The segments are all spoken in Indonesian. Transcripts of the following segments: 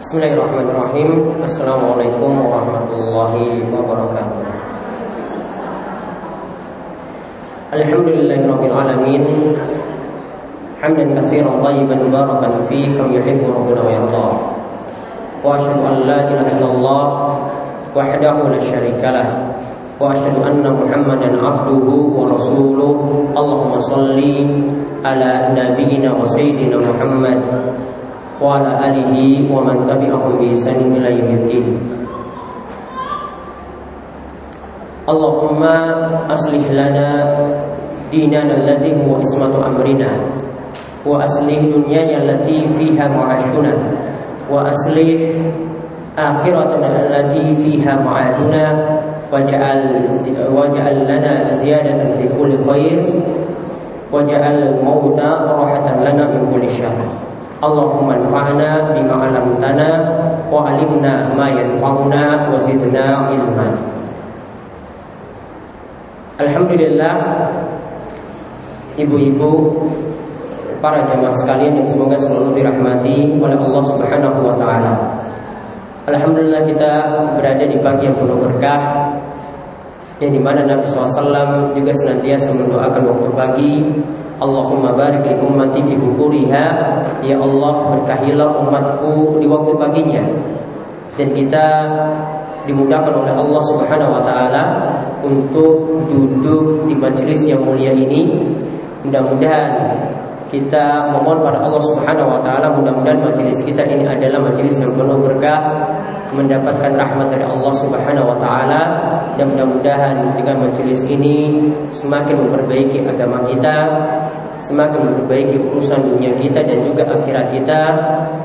Bismillahirrahmanirrahim. Assalamualaikum warahmatullahi wabarakatuh. Alhamdulillahirabbil alamin hamdan katsiran tayyiban mubarakan fi kam yuhibbu rabbuna wa yarda. Wa asyhadu an la ilaha illallah wahdahu la syarika lah. Wa asyhadu anna muhammadan abduhu wa rasuluh. Allahumma salli ala nabiyyina wa sayyidina Muhammad wa ala alihi wa man tabi'ahum bi ihsan ila yaumiddin. Allahumma aslih lana dinana alladhi huwa ismatu amrina wa aslih dunyana allati fiha ma'ashuna wa aslih akhiratana allati fiha ma'aduna waj'al waj'al lana ziyadatan fi kulli khair waj'al mauta rahatan Allahumma anfa'na bima 'allamtana wa 'allimna ma yanfa'una wa zidna ilman. Alhamdulillah Ibu-ibu Para jamaah sekalian yang semoga selalu dirahmati oleh Allah subhanahu wa ta'ala. Alhamdulillah kita berada di pagi yang penuh berkah Yang di mana Nabi SAW juga senantiasa mendoakan waktu pagi Allahumma barik li ummati fi bukuriha Ya Allah berkahilah umatku di waktu paginya Dan kita dimudahkan oleh Allah Subhanahu wa taala untuk duduk di majelis yang mulia ini. Mudah-mudahan kita memohon pada Allah Subhanahu wa taala mudah-mudahan majelis kita ini adalah majelis yang penuh berkah, mendapatkan rahmat dari Allah Subhanahu wa taala dan mudah-mudahan dengan majelis ini semakin memperbaiki agama kita, semakin memperbaiki urusan dunia kita dan juga akhirat kita,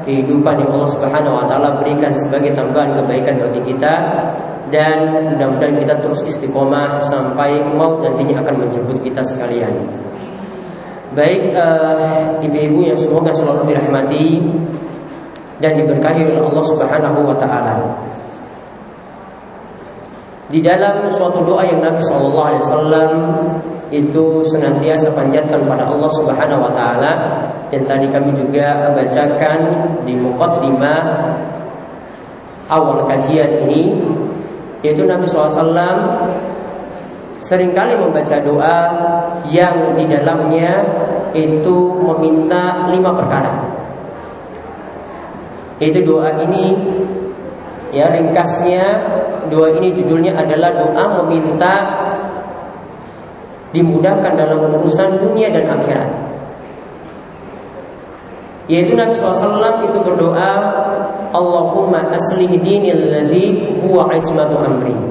kehidupan yang Allah Subhanahu wa taala berikan sebagai tambahan kebaikan bagi kita dan mudah-mudahan kita terus istiqomah sampai maut nantinya akan menjemput kita sekalian. Baik uh, ibu-ibu yang semoga selalu dirahmati dan diberkahi oleh Allah Subhanahu wa taala. Di dalam suatu doa yang Nabi Shallallahu Alaihi Wasallam itu senantiasa panjatkan pada Allah Subhanahu Wa Taala dan tadi kami juga bacakan di mukaddimah awal kajian ini yaitu Nabi SAW sering kali membaca doa yang di dalamnya itu meminta lima perkara. Itu doa ini ya ringkasnya doa ini judulnya adalah doa meminta dimudahkan dalam urusan dunia dan akhirat. Yaitu Nabi SAW itu berdoa Allahumma aslih dinil ladzi huwa ismatu amri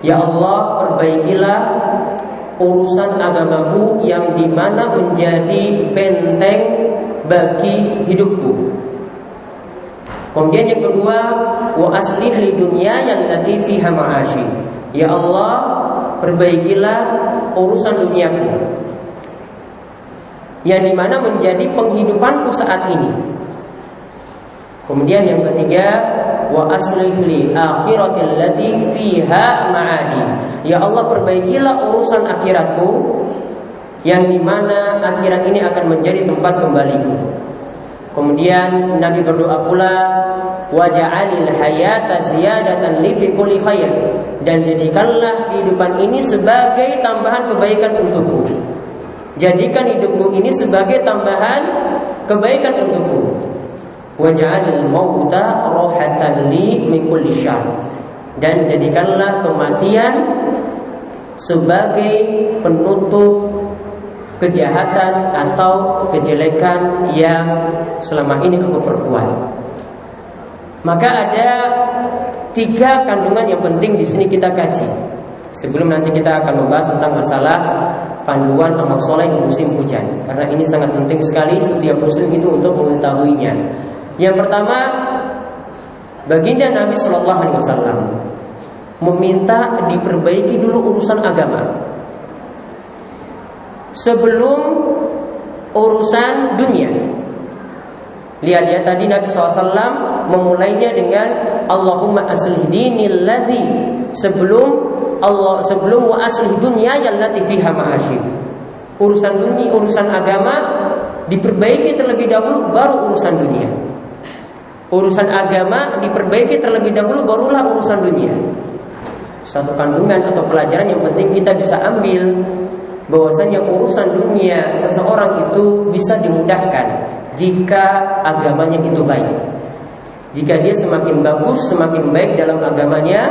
Ya Allah perbaikilah urusan agamaku yang di mana menjadi benteng bagi hidupku Kemudian yang kedua wa aslih li dunya allati fiha ma'ashi Ya Allah perbaikilah urusan duniaku yang di mana menjadi penghidupanku saat ini. Kemudian yang ketiga, wa aslih li akhiratil lati fiha ma'adi. Ya Allah perbaikilah urusan akhiratku yang di mana akhirat ini akan menjadi tempat kembaliku. Kemudian Nabi berdoa pula waja'alil hayata ziyadatan li fi kulli khair dan jadikanlah kehidupan ini sebagai tambahan kebaikan untukku. Jadikan hidupku ini sebagai tambahan kebaikan untukku. Waj'alil mauta rohatan li min Dan jadikanlah kematian sebagai penutup kejahatan atau kejelekan yang selama ini aku perbuat. Maka ada tiga kandungan yang penting di sini kita kaji. Sebelum nanti kita akan membahas tentang masalah panduan amal soleh di musim hujan karena ini sangat penting sekali setiap muslim itu untuk mengetahuinya. Yang pertama, baginda Nabi Shallallahu Alaihi Wasallam meminta diperbaiki dulu urusan agama sebelum urusan dunia. Lihat ya tadi Nabi SAW memulainya dengan Allahumma aslih dinil ladzi sebelum Allah sebelum wa aslih dunia yallati fiha ma'asyib. Urusan dunia, urusan agama diperbaiki terlebih dahulu baru urusan dunia. Urusan agama diperbaiki terlebih dahulu barulah urusan dunia. Satu kandungan atau pelajaran yang penting kita bisa ambil bahwasanya urusan dunia seseorang itu bisa dimudahkan jika agamanya itu baik. Jika dia semakin bagus, semakin baik dalam agamanya,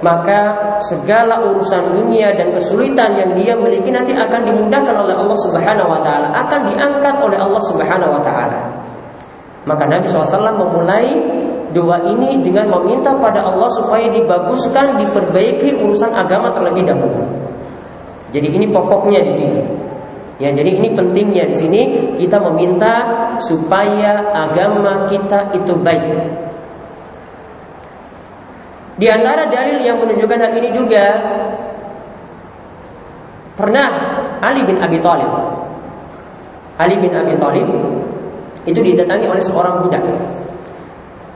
maka segala urusan dunia dan kesulitan yang dia miliki nanti akan dimudahkan oleh Allah Subhanahu wa taala, akan diangkat oleh Allah Subhanahu wa taala. Maka Nabi SAW memulai doa ini dengan meminta pada Allah supaya dibaguskan, diperbaiki urusan agama terlebih dahulu. Jadi ini pokoknya di sini. Ya, jadi ini pentingnya di sini kita meminta supaya agama kita itu baik. Di antara dalil yang menunjukkan hal ini juga pernah Ali bin Abi Thalib. Ali bin Abi Thalib itu didatangi oleh seorang budak.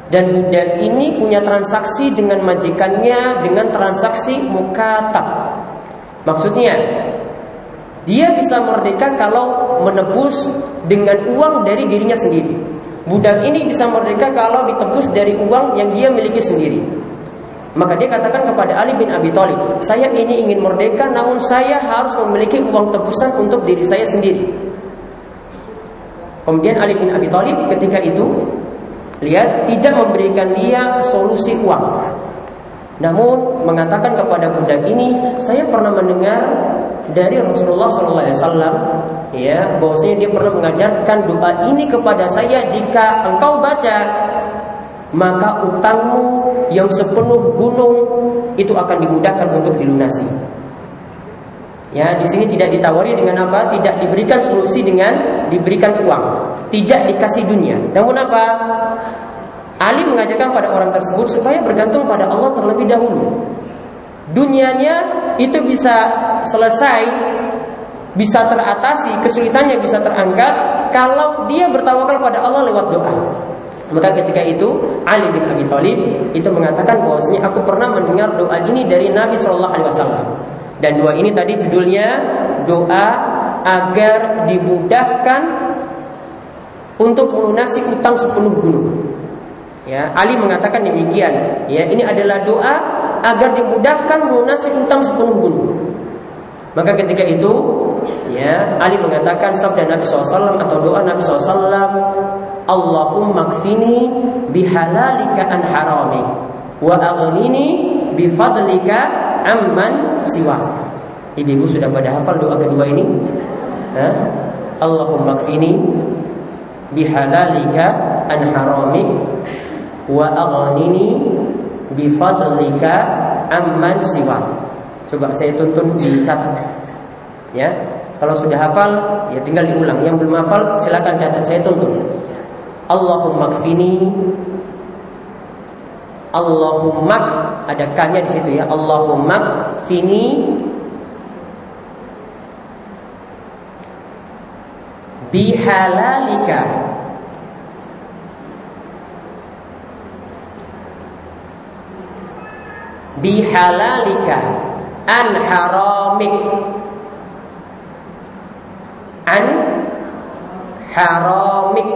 Dan budak ini punya transaksi dengan majikannya dengan transaksi mukatab. Maksudnya dia bisa merdeka kalau menebus dengan uang dari dirinya sendiri. Budak ini bisa merdeka kalau ditebus dari uang yang dia miliki sendiri. Maka dia katakan kepada Ali bin Abi Thalib, saya ini ingin merdeka, namun saya harus memiliki uang tebusan untuk diri saya sendiri. Kemudian Ali bin Abi Thalib ketika itu lihat tidak memberikan dia solusi uang. Namun mengatakan kepada budak ini, saya pernah mendengar dari Rasulullah SAW, ya, bahwasanya dia pernah mengajarkan doa ini kepada saya jika engkau baca, maka utangmu yang sepenuh gunung itu akan dimudahkan untuk dilunasi. Ya, di sini tidak ditawari dengan apa? Tidak diberikan solusi dengan diberikan uang, tidak dikasih dunia. Namun apa? Ali mengajarkan pada orang tersebut supaya bergantung pada Allah terlebih dahulu. Dunianya itu bisa selesai, bisa teratasi, kesulitannya bisa terangkat kalau dia bertawakal pada Allah lewat doa. Maka ketika itu Ali bin Abi Thalib itu mengatakan bahwasanya aku pernah mendengar doa ini dari Nabi Shallallahu Alaihi Wasallam. Dan doa ini tadi judulnya doa agar dimudahkan untuk melunasi utang sepenuh gunung. Ya, Ali mengatakan demikian. Ya, ini adalah doa agar dimudahkan melunasi utang sepenuh gunung. Maka ketika itu, ya, Ali mengatakan sabda Nabi SAW atau doa Nabi SAW, Allahumma kfini bihalalika an harami wa aghnini bifadlika amman siwa. Ibu-ibu sudah pada hafal doa kedua ini? Allahumma kfini bihalalika an harami wa aghnini bifadlika amman siwa. Coba saya tuntun dicatat. Ya. Kalau sudah hafal ya tinggal diulang. Yang belum hafal silakan catat saya tuntun. Allahumma kfini Allahumma ada kanya di situ ya. Allahumma kfini bihalalika. Bihalalika. An haramik. An haramik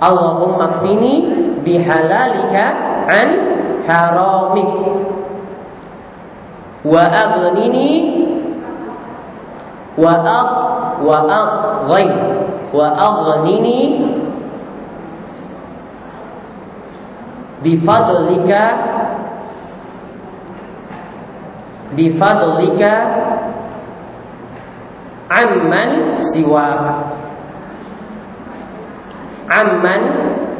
Allahumma kfini bihalalika an haramik. Wa aghnini wa agh wa agh ghaib wa aghnini bifadlika bifadlika amman siwak amman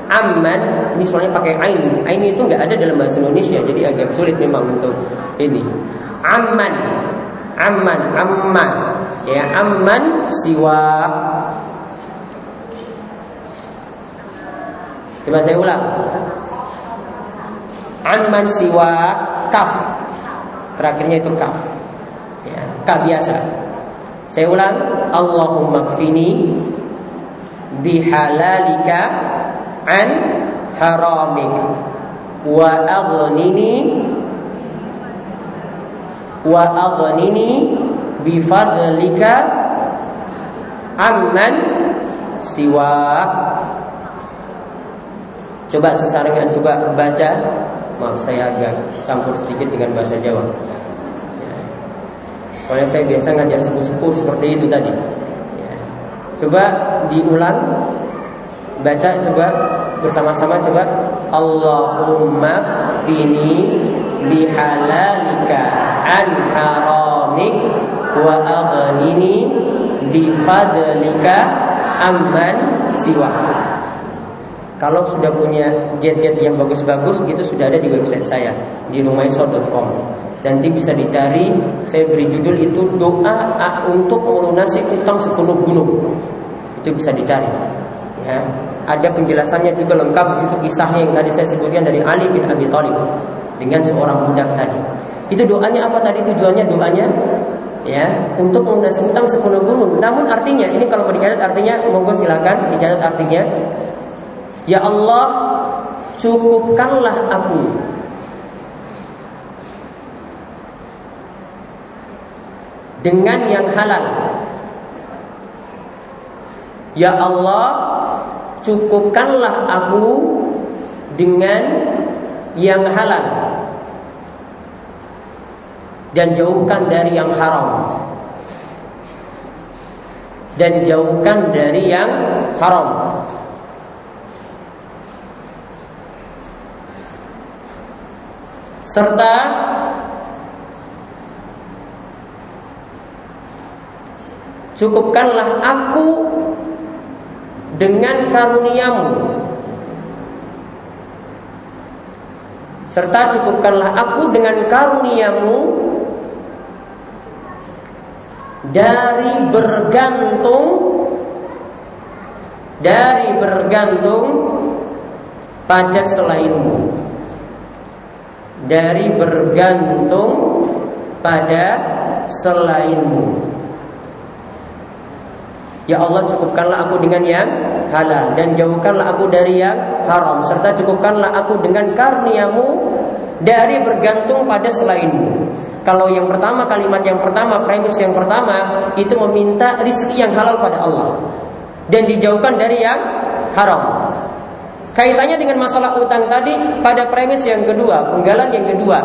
amman ini soalnya pakai ain ain itu nggak ada dalam bahasa Indonesia jadi agak sulit memang untuk ini amman amman amman ya amman siwa coba saya ulang Amman siwa kaf. Terakhirnya itu kaf. Ya, kaf biasa. Saya ulang, Allahumma kfini bihalalika an haramik wa aghnini wa aghnini bifadlika amman siwak. Coba sesarengan coba baca. Maaf saya agak campur sedikit dengan bahasa Jawa. Soalnya saya biasa ngajar sepuh-sepuh seperti itu tadi. Coba diulang Baca coba bersama-sama coba Allahumma fini bihalalika an haramik wa aghnini bifadlika amman siwa. Kalau sudah punya get-get yang bagus-bagus itu sudah ada di website saya di rumaiso.com. Nanti bisa dicari, saya beri judul itu doa untuk melunasi utang sepuluh gunung. Itu bisa dicari. Ya. Ada penjelasannya juga lengkap di situ kisahnya yang tadi saya sebutkan dari Ali bin Abi Thalib dengan seorang budak tadi. Itu doanya apa tadi tujuannya? Doanya ya untuk melunasi utang sepuluh gunung. Namun artinya ini kalau mau dicatat artinya monggo silakan dicatat artinya. Ya Allah cukupkanlah aku. Dengan yang halal. Ya Allah cukupkanlah aku dengan yang halal. Dan jauhkan dari yang haram. Dan jauhkan dari yang haram serta cukupkanlah aku dengan karuniamu. Serta cukupkanlah aku dengan karuniamu dari bergantung dari bergantung pada selainmu dari bergantung pada selainmu Ya Allah cukupkanlah aku dengan yang halal dan jauhkanlah aku dari yang haram serta cukupkanlah aku dengan karuniamu dari bergantung pada selainmu. Kalau yang pertama kalimat yang pertama premis yang pertama itu meminta rizki yang halal pada Allah dan dijauhkan dari yang haram. Kaitannya dengan masalah utang tadi pada premis yang kedua, penggalan yang kedua,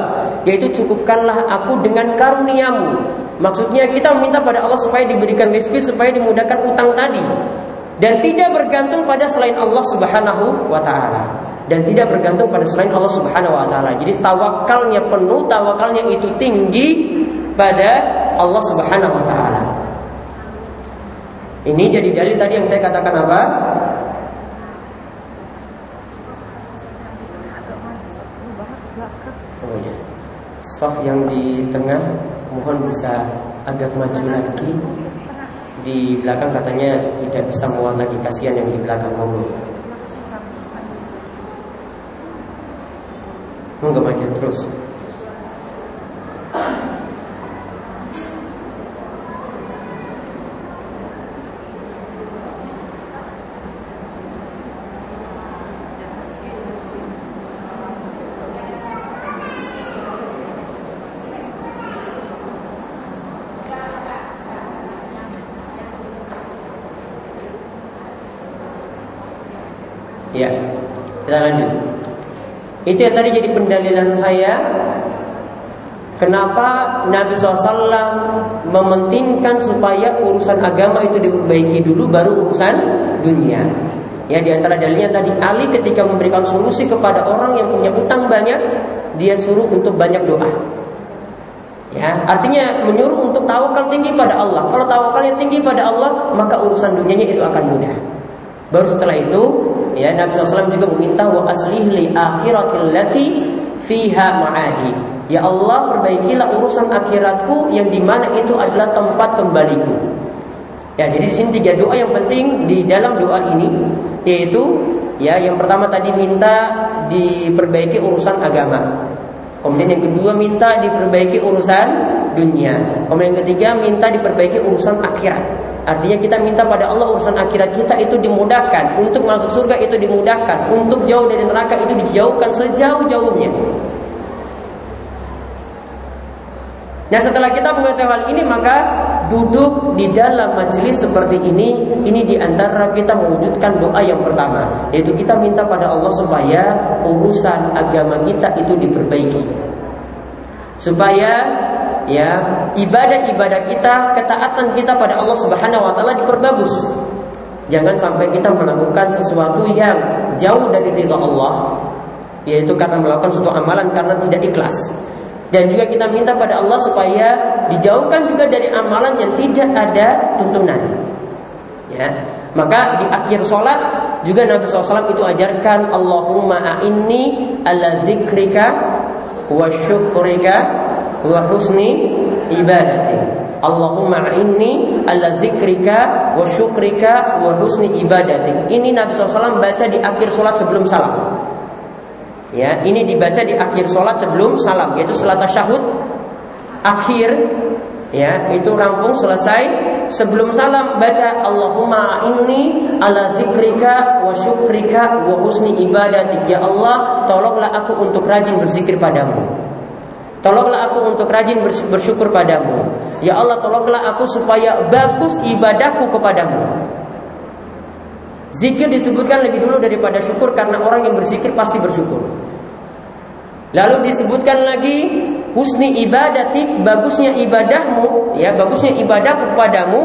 yaitu cukupkanlah aku dengan karuniamu. Maksudnya kita meminta pada Allah supaya diberikan rezeki supaya dimudahkan utang tadi dan tidak bergantung pada selain Allah Subhanahu wa taala dan tidak bergantung pada selain Allah Subhanahu wa taala. Jadi tawakalnya penuh, tawakalnya itu tinggi pada Allah Subhanahu wa taala. Ini jadi dalil tadi yang saya katakan apa? Sof yang di tengah mohon bisa agak maju lagi. Di belakang katanya tidak bisa muat lagi kasihan yang di belakang monggo. Monggo maju terus. Ya, kita lanjut. Itu yang tadi jadi pendalilan saya Kenapa Nabi SAW mementingkan supaya urusan agama itu diperbaiki dulu baru urusan dunia. Ya di antara dalilnya tadi Ali ketika memberikan solusi kepada orang yang punya utang banyak, dia suruh untuk banyak doa. Ya, artinya menyuruh untuk tawakal tinggi pada Allah. Kalau tawakalnya tinggi pada Allah, maka urusan dunianya itu akan mudah. Baru setelah itu ya Nabi SAW juga meminta wa aslih li akhiratil lati fiha ma'adi. Ya Allah perbaikilah urusan akhiratku yang di mana itu adalah tempat kembaliku. Ya, jadi di sini tiga doa yang penting di dalam doa ini yaitu ya yang pertama tadi minta diperbaiki urusan agama. Kemudian yang kedua minta diperbaiki urusan dunia. Kemudian yang ketiga minta diperbaiki urusan akhirat. Artinya kita minta pada Allah urusan akhirat kita itu dimudahkan, untuk masuk surga itu dimudahkan, untuk jauh dari neraka itu dijauhkan sejauh-jauhnya. Nah setelah kita mengetahui hal ini maka duduk di dalam majelis seperti ini, ini di antara kita mewujudkan doa yang pertama, yaitu kita minta pada Allah supaya urusan agama kita itu diperbaiki, supaya ya ibadah-ibadah kita, ketaatan kita pada Allah Subhanahu Wa Taala diperbagus. Jangan sampai kita melakukan sesuatu yang jauh dari ridha Allah, yaitu karena melakukan suatu amalan karena tidak ikhlas. Dan juga kita minta pada Allah supaya dijauhkan juga dari amalan yang tidak ada tuntunan. Ya, maka di akhir sholat juga Nabi SAW itu ajarkan Allahumma a'inni ala zikrika wa syukrika wa husni ibadati. Allahumma inni ala zikrika wa syukrika wa husni ibadati. Ini Nabi SAW baca di akhir sholat sebelum salam. Ya, ini dibaca di akhir sholat sebelum salam, yaitu salat tasyahud akhir. Ya, itu rampung selesai sebelum salam baca Allahumma inni ala zikrika wa syukrika wa husni ibadatik ya Allah tolonglah aku untuk rajin berzikir padamu Tolonglah aku untuk rajin bersyukur padamu Ya Allah tolonglah aku supaya bagus ibadahku kepadamu Zikir disebutkan lebih dulu daripada syukur karena orang yang berzikir pasti bersyukur. Lalu disebutkan lagi husni ibadatik, bagusnya ibadahmu, ya bagusnya ibadah kepadamu.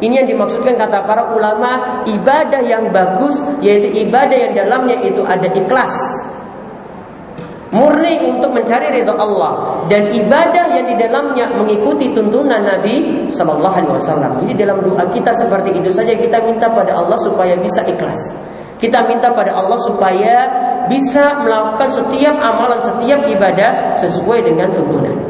Ini yang dimaksudkan kata para ulama ibadah yang bagus yaitu ibadah yang dalamnya itu ada ikhlas murni untuk mencari ridho Allah dan ibadah yang di dalamnya mengikuti tuntunan Nabi Shallallahu Alaihi Wasallam. Jadi dalam doa kita seperti itu saja kita minta pada Allah supaya bisa ikhlas. Kita minta pada Allah supaya bisa melakukan setiap amalan, setiap ibadah sesuai dengan tuntunan.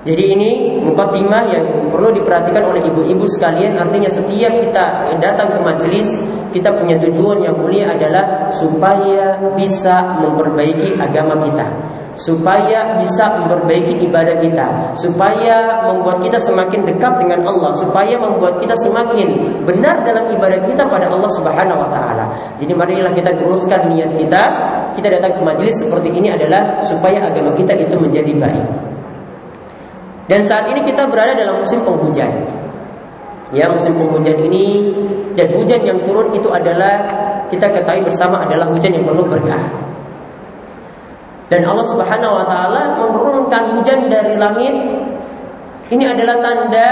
Jadi ini mukaddimah yang perlu diperhatikan oleh ibu-ibu sekalian. Artinya setiap kita datang ke majelis Kita punya tujuan yang mulia adalah Supaya bisa memperbaiki agama kita. Supaya bisa memperbaiki ibadah kita. Supaya membuat kita semakin dekat dengan Allah. Supaya membuat kita semakin benar dalam ibadah kita pada Allah subhanahu wa ta'ala. Jadi marilah kita luruskan niat kita. Kita datang ke majelis seperti ini adalah Supaya agama kita itu menjadi baik dan saat ini kita berada dalam musim penghujan. Ya, musim penghujan ini dan hujan yang turun itu adalah kita ketahui bersama adalah hujan yang penuh berkah. Dan Allah Subhanahu wa taala menurunkan hujan dari langit. Ini adalah tanda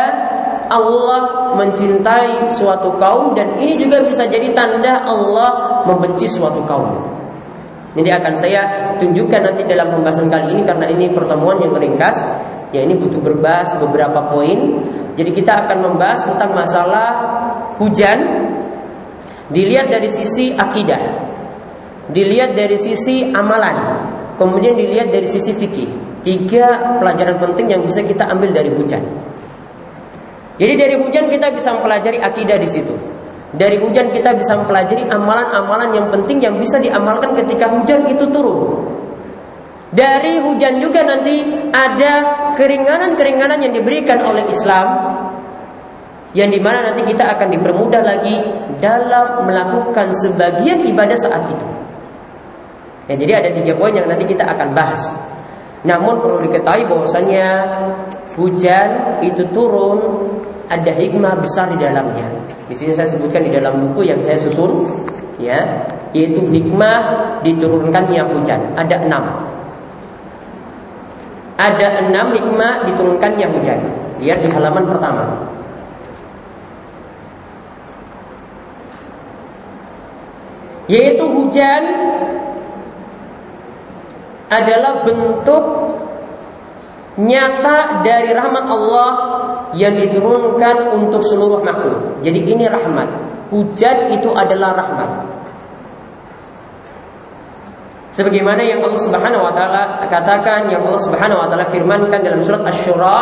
Allah mencintai suatu kaum dan ini juga bisa jadi tanda Allah membenci suatu kaum. Ini akan saya tunjukkan nanti dalam pembahasan kali ini karena ini pertemuan yang ringkas Ya ini butuh berbahas beberapa poin. Jadi kita akan membahas tentang masalah hujan dilihat dari sisi akidah, dilihat dari sisi amalan, kemudian dilihat dari sisi fikih. Tiga pelajaran penting yang bisa kita ambil dari hujan. Jadi dari hujan kita bisa mempelajari akidah di situ. Dari hujan kita bisa mempelajari amalan-amalan yang penting yang bisa diamalkan ketika hujan itu turun. Dari hujan juga nanti ada keringanan-keringanan yang diberikan oleh Islam yang di mana nanti kita akan dipermudah lagi dalam melakukan sebagian ibadah saat itu. Ya, jadi ada tiga poin yang nanti kita akan bahas. Namun perlu diketahui bahwasanya hujan itu turun ada hikmah besar di dalamnya. Di sini saya sebutkan di dalam buku yang saya susun, ya, yaitu hikmah diturunkannya hujan. Ada enam ada enam hikmah diturunkannya hujan. Lihat di halaman pertama. Yaitu hujan adalah bentuk nyata dari rahmat Allah yang diturunkan untuk seluruh makhluk. Jadi ini rahmat. Hujan itu adalah rahmat. Sebagaimana yang Allah Subhanahu wa taala katakan yang Allah Subhanahu wa taala firmankan dalam surat Asy-Syura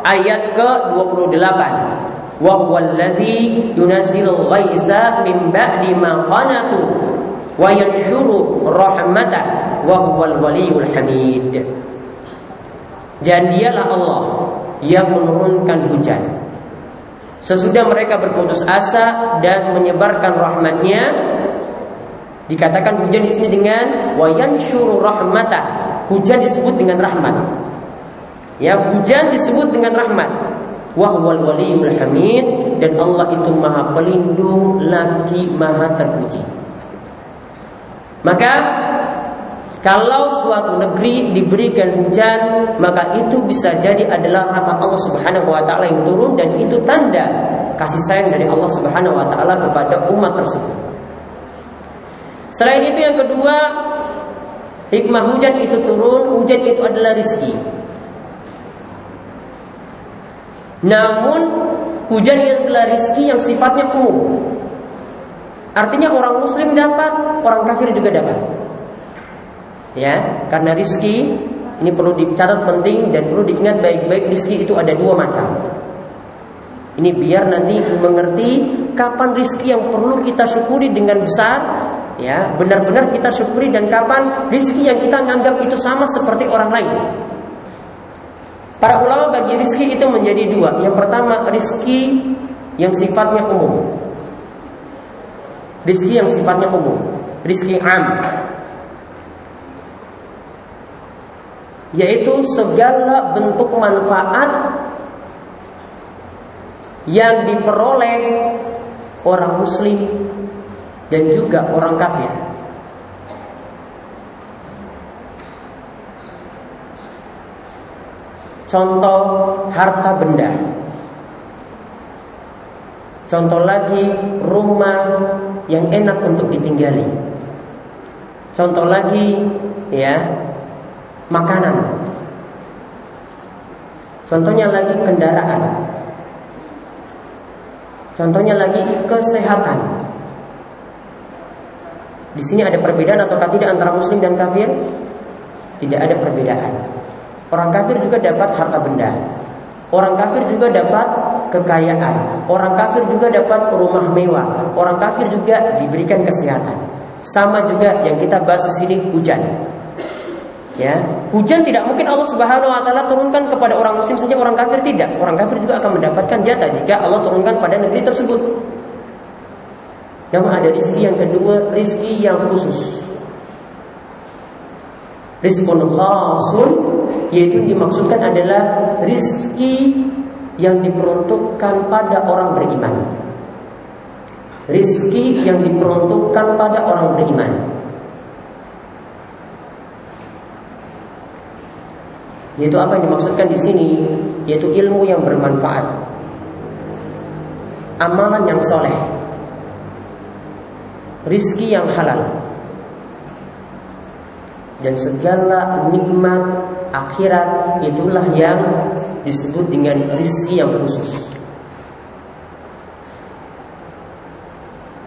ayat ke-28. Wa huwallazi yunazzilul ghaiza min ba'di ma qanatu wa yanshuru rahmatah wa huwal waliyul hamid. Dan dialah Allah yang menurunkan hujan Sesudah mereka berputus asa dan menyebarkan rahmatnya Dikatakan hujan di sini dengan wayan syuru rahmatah. Hujan disebut dengan rahmat. Ya, hujan disebut dengan rahmat. Wahwal waliyul hamid dan Allah itu maha pelindung lagi maha terpuji. Maka kalau suatu negeri diberikan hujan, maka itu bisa jadi adalah rahmat Allah Subhanahu wa taala yang turun dan itu tanda kasih sayang dari Allah Subhanahu wa taala kepada umat tersebut. Selain itu yang kedua, hikmah hujan itu turun, hujan itu adalah rizki. Namun hujan itu adalah rizki yang sifatnya umum. Artinya orang muslim dapat, orang kafir juga dapat. Ya, karena rizki ini perlu dicatat penting dan perlu diingat baik-baik rizki itu ada dua macam. Ini biar nanti mengerti kapan rizki yang perlu kita syukuri dengan besar, ya benar-benar kita syukuri dan kapan rizki yang kita anggap itu sama seperti orang lain. Para ulama bagi rizki itu menjadi dua. Yang pertama rizki yang sifatnya umum. Rizki yang sifatnya umum. Rizki am. Yaitu segala bentuk manfaat yang diperoleh orang muslim dan juga orang kafir. Contoh harta benda. Contoh lagi rumah yang enak untuk ditinggali. Contoh lagi ya makanan. Contohnya lagi kendaraan. Contohnya lagi kesehatan. Di sini ada perbedaan ataukah tidak antara muslim dan kafir? Tidak ada perbedaan. Orang kafir juga dapat harta benda. Orang kafir juga dapat kekayaan. Orang kafir juga dapat rumah mewah. Orang kafir juga diberikan kesehatan. Sama juga yang kita bahas di sini hujan. Ya, hujan tidak mungkin Allah Subhanahu wa taala turunkan kepada orang muslim saja, orang kafir tidak. Orang kafir juga akan mendapatkan jatah jika Allah turunkan pada negeri tersebut. Namun ada rizki yang kedua, rizki yang khusus. Rizkun khasun yaitu dimaksudkan adalah rizki yang diperuntukkan pada orang beriman. Rizki yang diperuntukkan pada orang beriman. Yaitu apa yang dimaksudkan di sini? Yaitu ilmu yang bermanfaat, amalan yang soleh, rizki yang halal, dan segala nikmat akhirat itulah yang disebut dengan rizki yang khusus.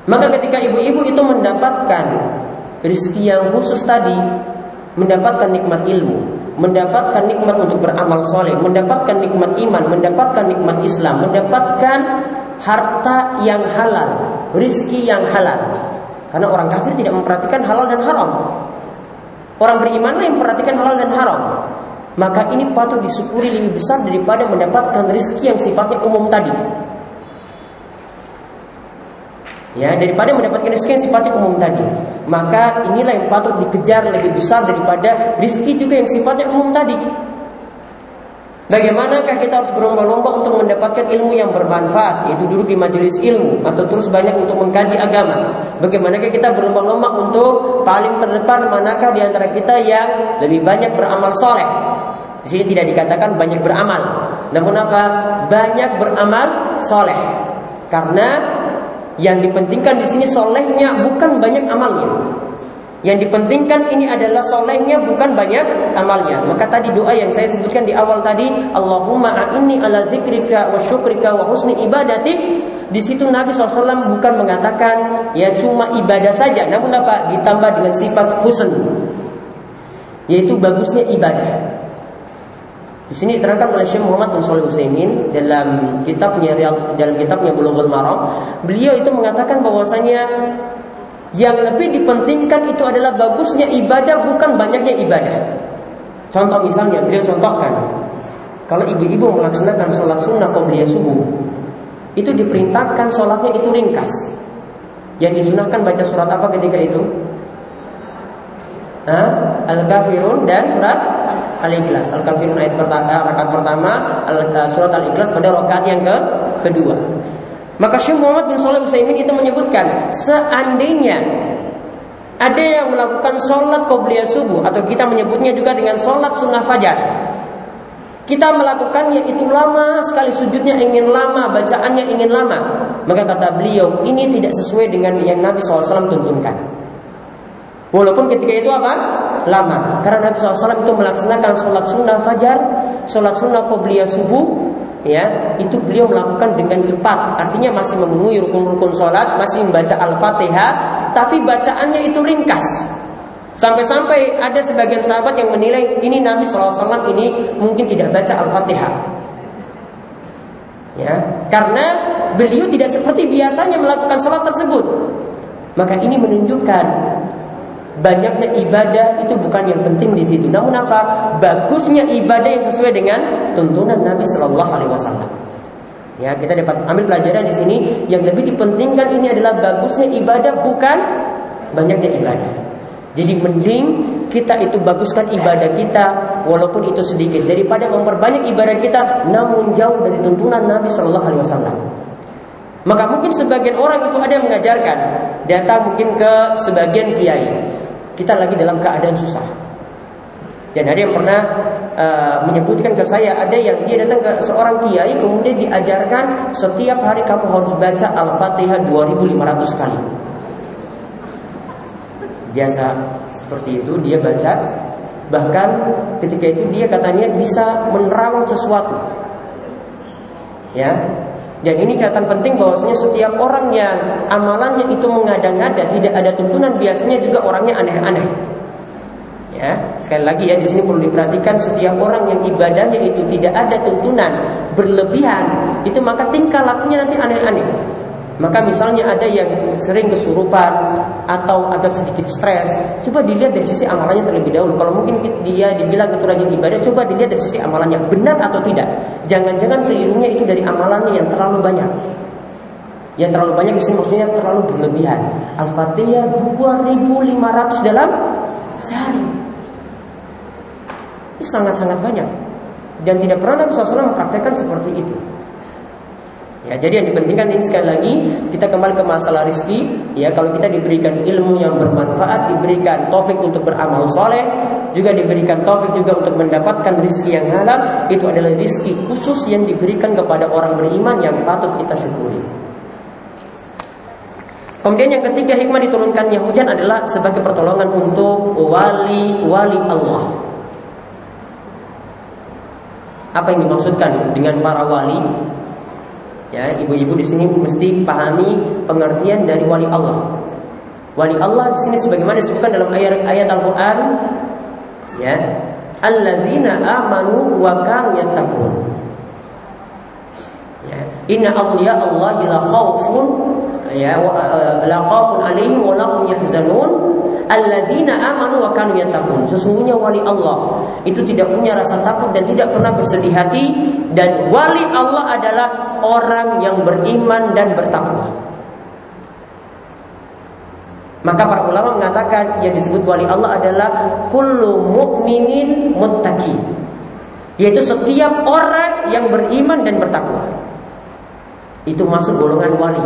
Maka ketika ibu-ibu itu mendapatkan rizki yang khusus tadi, mendapatkan nikmat ilmu, mendapatkan nikmat untuk beramal soleh, mendapatkan nikmat iman, mendapatkan nikmat Islam, mendapatkan harta yang halal, rizki yang halal. Karena orang kafir tidak memperhatikan halal dan haram. Orang berimanlah yang memperhatikan halal dan haram. Maka ini patut disyukuri lebih besar daripada mendapatkan rezeki yang sifatnya umum tadi. Ya, daripada mendapatkan rezeki yang sifatnya umum tadi. Maka inilah yang patut dikejar lebih besar daripada rezeki juga yang sifatnya umum tadi. Bagaimanakah kita harus berlomba-lomba untuk mendapatkan ilmu yang bermanfaat Yaitu duduk di majelis ilmu Atau terus banyak untuk mengkaji agama? Bagaimanakah kita berlomba-lomba untuk Paling terdepan manakah di antara kita yang Lebih banyak beramal soleh? Di sini tidak dikatakan banyak beramal. Namun apa? Banyak beramal soleh. Karena Yang dipentingkan di sini solehnya Bukan banyak amalnya yang dipentingkan ini adalah solehnya bukan banyak amalnya. Maka tadi doa yang saya sebutkan di awal tadi, Allahumma a'inni ala zikrika wa syukrika wa husni ibadati. Di situ Nabi SAW bukan mengatakan ya cuma ibadah saja, namun apa ditambah dengan sifat husn, yaitu bagusnya ibadah. Di sini diterangkan oleh Syekh Muhammad bin Shalih Utsaimin dalam kitabnya dalam kitabnya Bulughul Maram, beliau itu mengatakan bahwasanya yang lebih dipentingkan itu adalah bagusnya ibadah bukan banyaknya ibadah. Contoh misalnya beliau contohkan kalau ibu-ibu melaksanakan sholat sunnah qabliyah subuh itu diperintahkan sholatnya itu ringkas. Yang disunahkan baca surat apa ketika itu? Al-Kafirun dan surat Al-Ikhlas. Al-Kafirun ayat pertama, eh, rakaat pertama, eh, surat Al-Ikhlas pada rakaat yang ke kedua. Maka Syekh Muhammad bin Shalih Utsaimin itu menyebutkan seandainya ada yang melakukan sholat qobliyah subuh atau kita menyebutnya juga dengan sholat sunnah fajar. Kita melakukannya itu lama sekali sujudnya ingin lama, bacaannya ingin lama. Maka kata beliau ini tidak sesuai dengan yang Nabi SAW tuntunkan. Walaupun ketika itu apa? Lama. Karena Nabi SAW itu melaksanakan sholat sunnah fajar, sholat sunnah qobliyah subuh, ya itu beliau melakukan dengan cepat. Artinya masih memenuhi rukun-rukun sholat, masih membaca al-fatihah, tapi bacaannya itu ringkas. Sampai-sampai ada sebagian sahabat yang menilai ini Nabi SAW ini mungkin tidak baca al-fatihah. Ya, karena beliau tidak seperti biasanya melakukan sholat tersebut. Maka ini menunjukkan banyaknya ibadah itu bukan yang penting di situ. Namun apa? Bagusnya ibadah yang sesuai dengan tuntunan Nabi Shallallahu Alaihi Wasallam. Ya, kita dapat ambil pelajaran di sini yang lebih dipentingkan ini adalah bagusnya ibadah bukan banyaknya ibadah. Jadi mending kita itu baguskan ibadah kita walaupun itu sedikit daripada memperbanyak ibadah kita namun jauh dari tuntunan Nabi Shallallahu Alaihi Wasallam. Maka mungkin sebagian orang itu ada yang mengajarkan Datang mungkin ke sebagian kiai kita lagi dalam keadaan susah. Dan ada yang pernah uh, menyebutkan ke saya ada yang dia datang ke seorang kiai kemudian diajarkan setiap hari kamu harus baca Al-Fatihah 2500 kali. Biasa seperti itu dia baca bahkan ketika itu dia katanya bisa menerawang sesuatu. Ya, dan ini catatan penting bahwasanya setiap orang yang amalannya itu mengada-ngada, tidak ada tuntunan, biasanya juga orangnya aneh-aneh. Ya, sekali lagi ya di sini perlu diperhatikan setiap orang yang ibadahnya itu tidak ada tuntunan berlebihan, itu maka tingkah lakunya nanti aneh-aneh. Maka misalnya ada yang sering kesurupan atau agak sedikit stres, coba dilihat dari sisi amalannya terlebih dahulu. Kalau mungkin dia dibilang itu rajin ibadah, coba dilihat dari sisi amalannya benar atau tidak. Jangan-jangan kelirunya itu dari amalannya yang terlalu banyak. Yang terlalu banyak di maksudnya terlalu berlebihan. Al-Fatihah 2500 dalam sehari. Ini sangat-sangat banyak. Dan tidak pernah Nabi SAW mempraktekkan seperti itu. Ya, jadi yang dipentingkan ini sekali lagi kita kembali ke masalah rizki. Ya, kalau kita diberikan ilmu yang bermanfaat, diberikan taufik untuk beramal soleh, juga diberikan taufik juga untuk mendapatkan rizki yang halal, itu adalah rizki khusus yang diberikan kepada orang beriman yang patut kita syukuri. Kemudian yang ketiga hikmah diturunkannya hujan adalah sebagai pertolongan untuk wali-wali Allah. Apa yang dimaksudkan dengan para wali? Ya, ibu-ibu di sini mesti pahami pengertian dari wali Allah. Wali Allah di sini sebagaimana disebutkan dalam ayat-ayat Al-Qur'an ya, allazina amanu wa kanu yattaqun. Ya, inna awliya Allah la khaufun ya la khaufun alaihim wa lahum yahzanun alladzina amanu wa kanu yattaqun. Sesungguhnya wali Allah itu tidak punya rasa takut dan tidak pernah bersedih hati dan wali Allah adalah orang yang beriman dan bertakwa. Maka para ulama mengatakan yang disebut wali Allah adalah kullu mu'minin muttaqi. Yaitu setiap orang yang beriman dan bertakwa. Itu masuk golongan wali.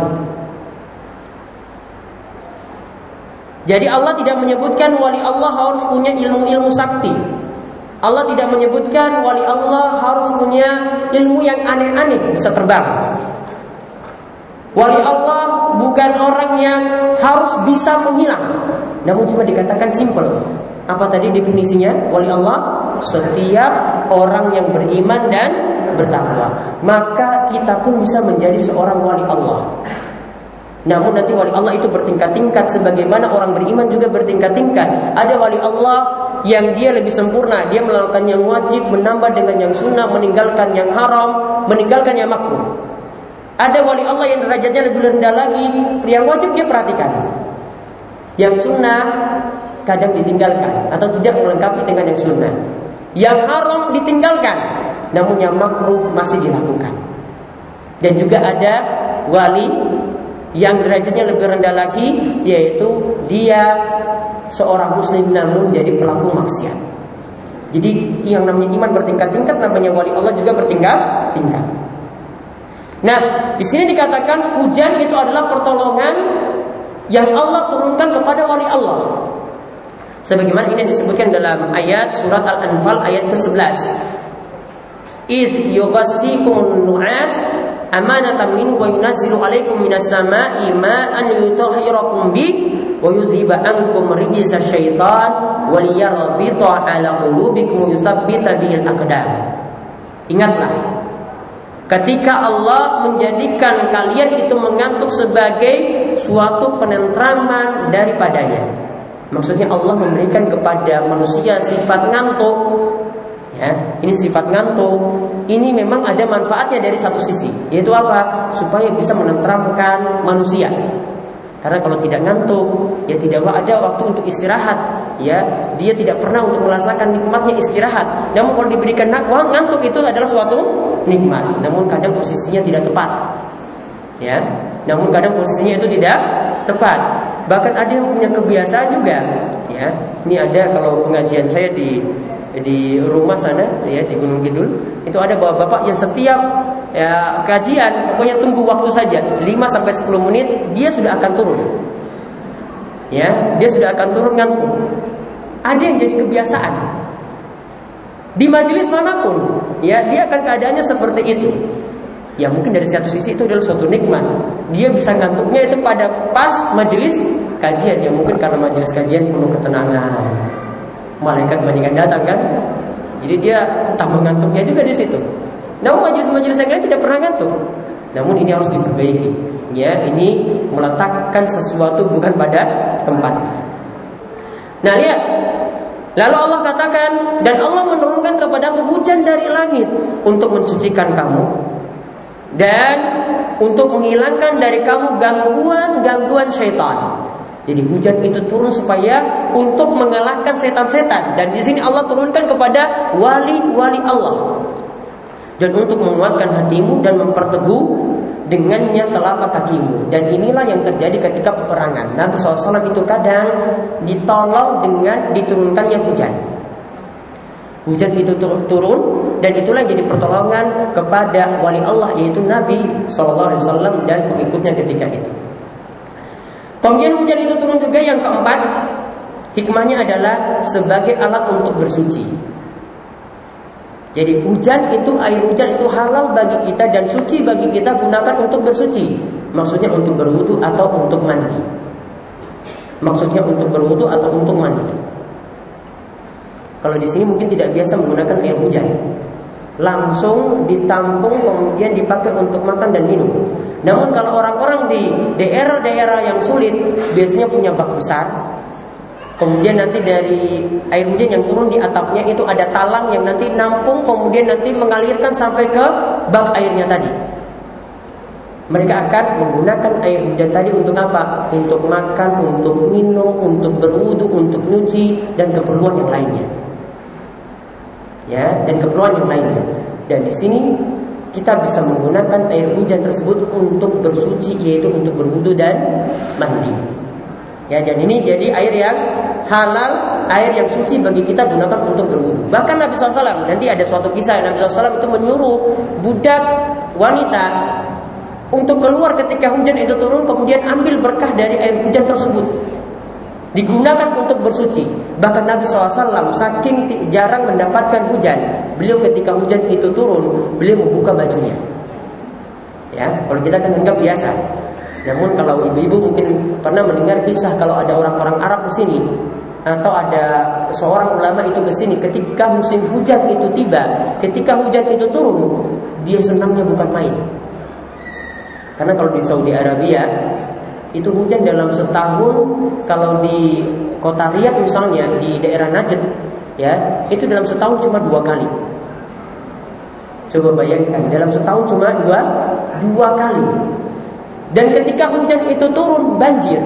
Jadi Allah tidak menyebutkan wali Allah harus punya ilmu-ilmu sakti. Allah tidak menyebutkan wali Allah harus punya ilmu yang aneh-aneh bisa terbang. Wali Allah bukan orang yang harus bisa menghilang. Namun cuma dikatakan simple. Apa tadi definisinya? Wali Allah setiap orang yang beriman dan bertakwa. Maka kita pun bisa menjadi seorang wali Allah. Namun nanti wali Allah itu bertingkat-tingkat sebagaimana orang beriman juga bertingkat-tingkat. Ada wali Allah yang dia lebih sempurna, dia melakukan yang wajib, menambah dengan yang sunnah, meninggalkan yang haram, meninggalkan yang makruh. Ada wali Allah yang derajatnya lebih rendah lagi, yang wajib dia perhatikan. Yang sunnah kadang ditinggalkan atau tidak melengkapi dengan yang sunnah. Yang haram ditinggalkan, namun yang makruh masih dilakukan. Dan juga ada wali yang derajatnya lebih rendah lagi yaitu dia seorang muslim namun jadi pelaku maksiat. Jadi yang namanya iman bertingkat-tingkat, namanya wali Allah juga bertingkat-tingkat. Nah, di sini dikatakan hujan itu adalah pertolongan yang Allah turunkan kepada wali Allah. Sebagaimana ini disebutkan dalam ayat surat Al-Anfal ayat ke-11. Iz yughasikum nu'as amanatan min wa yunazzilu alaikum minas sama'i ma'an yutahhirakum bi syaitan ala. Ingatlah ketika Allah menjadikan kalian itu mengantuk sebagai suatu penentraman daripadanya. Maksudnya Allah memberikan kepada manusia sifat ngantuk. Ya, ini sifat ngantuk. Ini memang ada manfaatnya dari satu sisi, yaitu apa? Supaya bisa menenteramkan manusia. Karena kalau tidak ngantuk, ya tidak ada waktu untuk istirahat. Ya, dia tidak pernah untuk merasakan nikmatnya istirahat. Namun kalau diberikan ngantuk itu adalah suatu nikmat. Namun kadang posisinya tidak tepat. Ya, namun kadang posisinya itu tidak tepat. Bahkan ada yang punya kebiasaan juga. Ya, ini ada kalau pengajian saya di di rumah sana ya di Gunung Kidul itu ada bapak-bapak yang setiap ya kajian pokoknya tunggu waktu saja 5 sampai 10 menit dia sudah akan turun. Ya, dia sudah akan turun ngantuk. Ada yang jadi kebiasaan. Di majelis mana pun, ya dia akan keadaannya seperti itu. Ya mungkin dari satu sisi itu adalah suatu nikmat. Dia bisa ngantuknya itu pada pas majelis kajian ya mungkin karena majelis kajian penuh ketenangan malaikat banyak yang datang kan. Jadi dia entah mengantuknya juga di situ. Namun majelis-majelis yang lain tidak pernah ngantuk. Namun ini harus diperbaiki. Ya, ini meletakkan sesuatu bukan pada tempatnya. Nah, lihat. Lalu Allah katakan dan Allah menurunkan kepadamu hujan dari langit untuk mensucikan kamu dan untuk menghilangkan dari kamu gangguan-gangguan syaitan. Jadi hujan itu turun supaya untuk mengalahkan setan-setan. Dan di sini Allah turunkan kepada wali-wali Allah. Dan untuk menguatkan hatimu dan memperteguh dengannya telapak kakimu. Dan inilah yang terjadi ketika peperangan. Nabi SAW itu kadang ditolong dengan diturunkannya hujan hujan itu turun dan itulah yang jadi pertolongan kepada wali Allah yaitu Nabi SAW dan pengikutnya ketika itu Kemudian hujan itu turun juga. Yang keempat Hikmahnya adalah sebagai alat untuk bersuci. Jadi hujan itu, air hujan itu halal bagi kita dan suci bagi kita gunakan untuk bersuci. Maksudnya untuk berwudu atau untuk mandi. Maksudnya untuk berwudu atau untuk mandi. Kalau di sini mungkin tidak biasa menggunakan air hujan langsung ditampung kemudian dipakai untuk makan dan minum. Namun kalau orang-orang di daerah-daerah yang sulit biasanya punya bak besar. Kemudian nanti dari air hujan yang turun di atapnya itu ada talang yang nanti nampung kemudian nanti mengalirkan sampai ke bak airnya tadi. Mereka akan menggunakan air hujan tadi untuk apa? Untuk makan, untuk minum, untuk berwudu, untuk nyuci dan keperluan yang lainnya ya dan keperluan yang lainnya. Dan di sini kita bisa menggunakan air hujan tersebut untuk bersuci yaitu untuk berwudu dan mandi. Ya, dan ini jadi air yang halal, air yang suci bagi kita gunakan untuk berwudu. Bahkan Nabi SAW nanti ada suatu kisah Nabi SAW itu menyuruh budak wanita untuk keluar ketika hujan itu turun kemudian ambil berkah dari air hujan tersebut digunakan untuk bersuci. Bahkan Nabi SAW saking jarang mendapatkan hujan, beliau ketika hujan itu turun, beliau membuka bajunya. Ya, kalau kita kan enggak biasa. Namun kalau ibu-ibu mungkin pernah mendengar kisah kalau ada orang-orang Arab ke sini atau ada seorang ulama itu ke sini ketika musim hujan itu tiba, ketika hujan itu turun, dia senangnya bukan main. Karena kalau di Saudi Arabia itu hujan dalam setahun kalau di kota Riyadh misalnya di daerah Najd ya itu dalam setahun cuma dua kali. Coba bayangkan dalam setahun cuma dua dua kali. Dan ketika hujan itu turun banjir.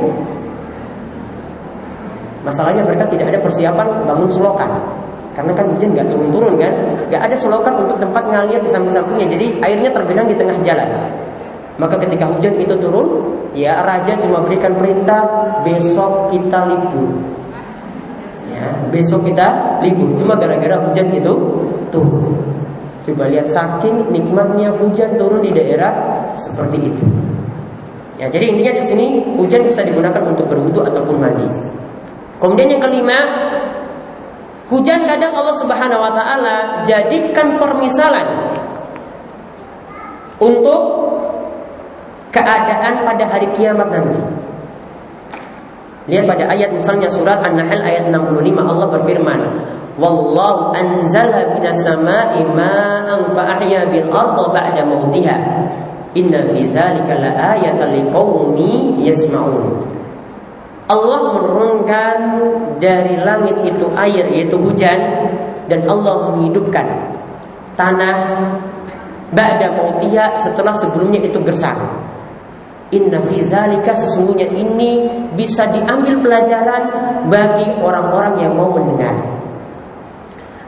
Masalahnya mereka tidak ada persiapan bangun selokan. Karena kan hujan nggak turun-turun kan nggak ada selokan untuk tempat ngalir di samping-sampingnya. Jadi airnya tergenang di tengah jalan maka ketika hujan itu turun, ya raja cuma berikan perintah besok kita libur. Ya, besok kita libur cuma gara-gara hujan itu turun. Coba lihat saking nikmatnya hujan turun di daerah seperti itu. Ya, jadi intinya di sini hujan bisa digunakan untuk berwudu ataupun mandi. Kemudian yang kelima, hujan kadang Allah Subhanahu wa taala jadikan permisalan untuk keadaan pada hari kiamat nanti. Lihat pada ayat misalnya surat An-Nahl ayat 65 Allah berfirman, "Wallahu anzala minas sama'i ma'an fa ahya bil arda ba'da mautiha. Inna fi dzalika laayatan liqaumi yasma'un." Allah menurunkan dari langit itu air yaitu hujan dan Allah menghidupkan tanah ba'da mautiha setelah sebelumnya itu gersang. Inna fi dzalika sesungguhnya ini bisa diambil pelajaran bagi orang-orang yang mau mendengar.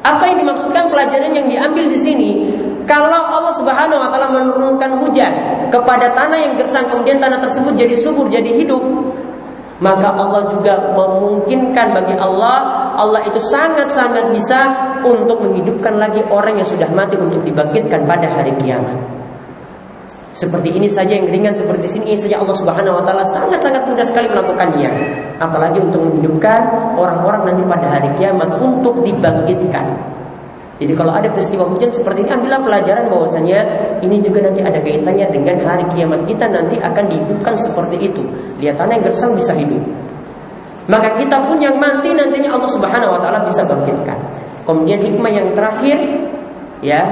Apa yang dimaksudkan pelajaran yang diambil di sini? Kalau Allah Subhanahu wa taala menurunkan hujan kepada tanah yang gersang kemudian tanah tersebut jadi subur, jadi hidup, maka Allah juga memungkinkan bagi Allah Allah itu sangat-sangat bisa untuk menghidupkan lagi orang yang sudah mati untuk dibangkitkan pada hari kiamat. Seperti ini saja yang ringan seperti sini saja Allah Subhanahu wa taala sangat-sangat mudah sekali melakukannya. Apalagi untuk menghidupkan orang-orang nanti pada hari kiamat untuk dibangkitkan. Jadi kalau ada peristiwa hujan seperti ini ambillah pelajaran bahwasanya ini juga nanti ada kaitannya dengan hari kiamat kita nanti akan dihidupkan seperti itu. Lihat tanah yang gersang bisa hidup. Maka kita pun yang mati nantinya Allah Subhanahu wa taala bisa bangkitkan. Kemudian hikmah yang terakhir ya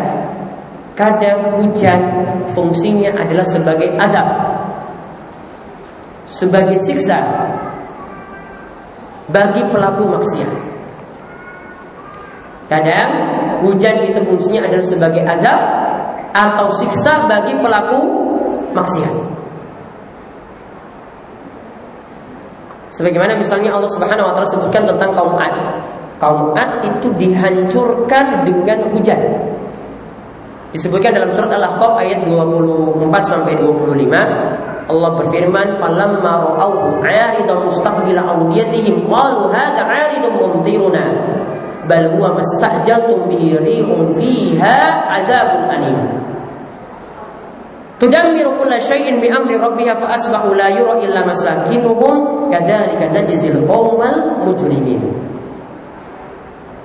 Kadang hujan fungsinya adalah sebagai adab Sebagai siksa Bagi pelaku maksiat Kadang hujan itu fungsinya adalah sebagai adab Atau siksa bagi pelaku maksiat Sebagaimana misalnya Allah Subhanahu wa taala sebutkan tentang kaum Ad. Kaum Ad itu dihancurkan dengan hujan. Disebutkan dalam surat Al-Ahqaf ayat 24 sampai 25 Allah berfirman falamma ra'awhu 'aridan mustaqbila awdiyatihim qalu hadha 'aridun mumtiruna bal huwa mastajaltum bihi rihun fiha 'adzabun alim. Tudammiru kulla syai'in bi amri rabbiha fa asbahu la yura illa masakinuhum kadzalika najzil qaumal mujrimin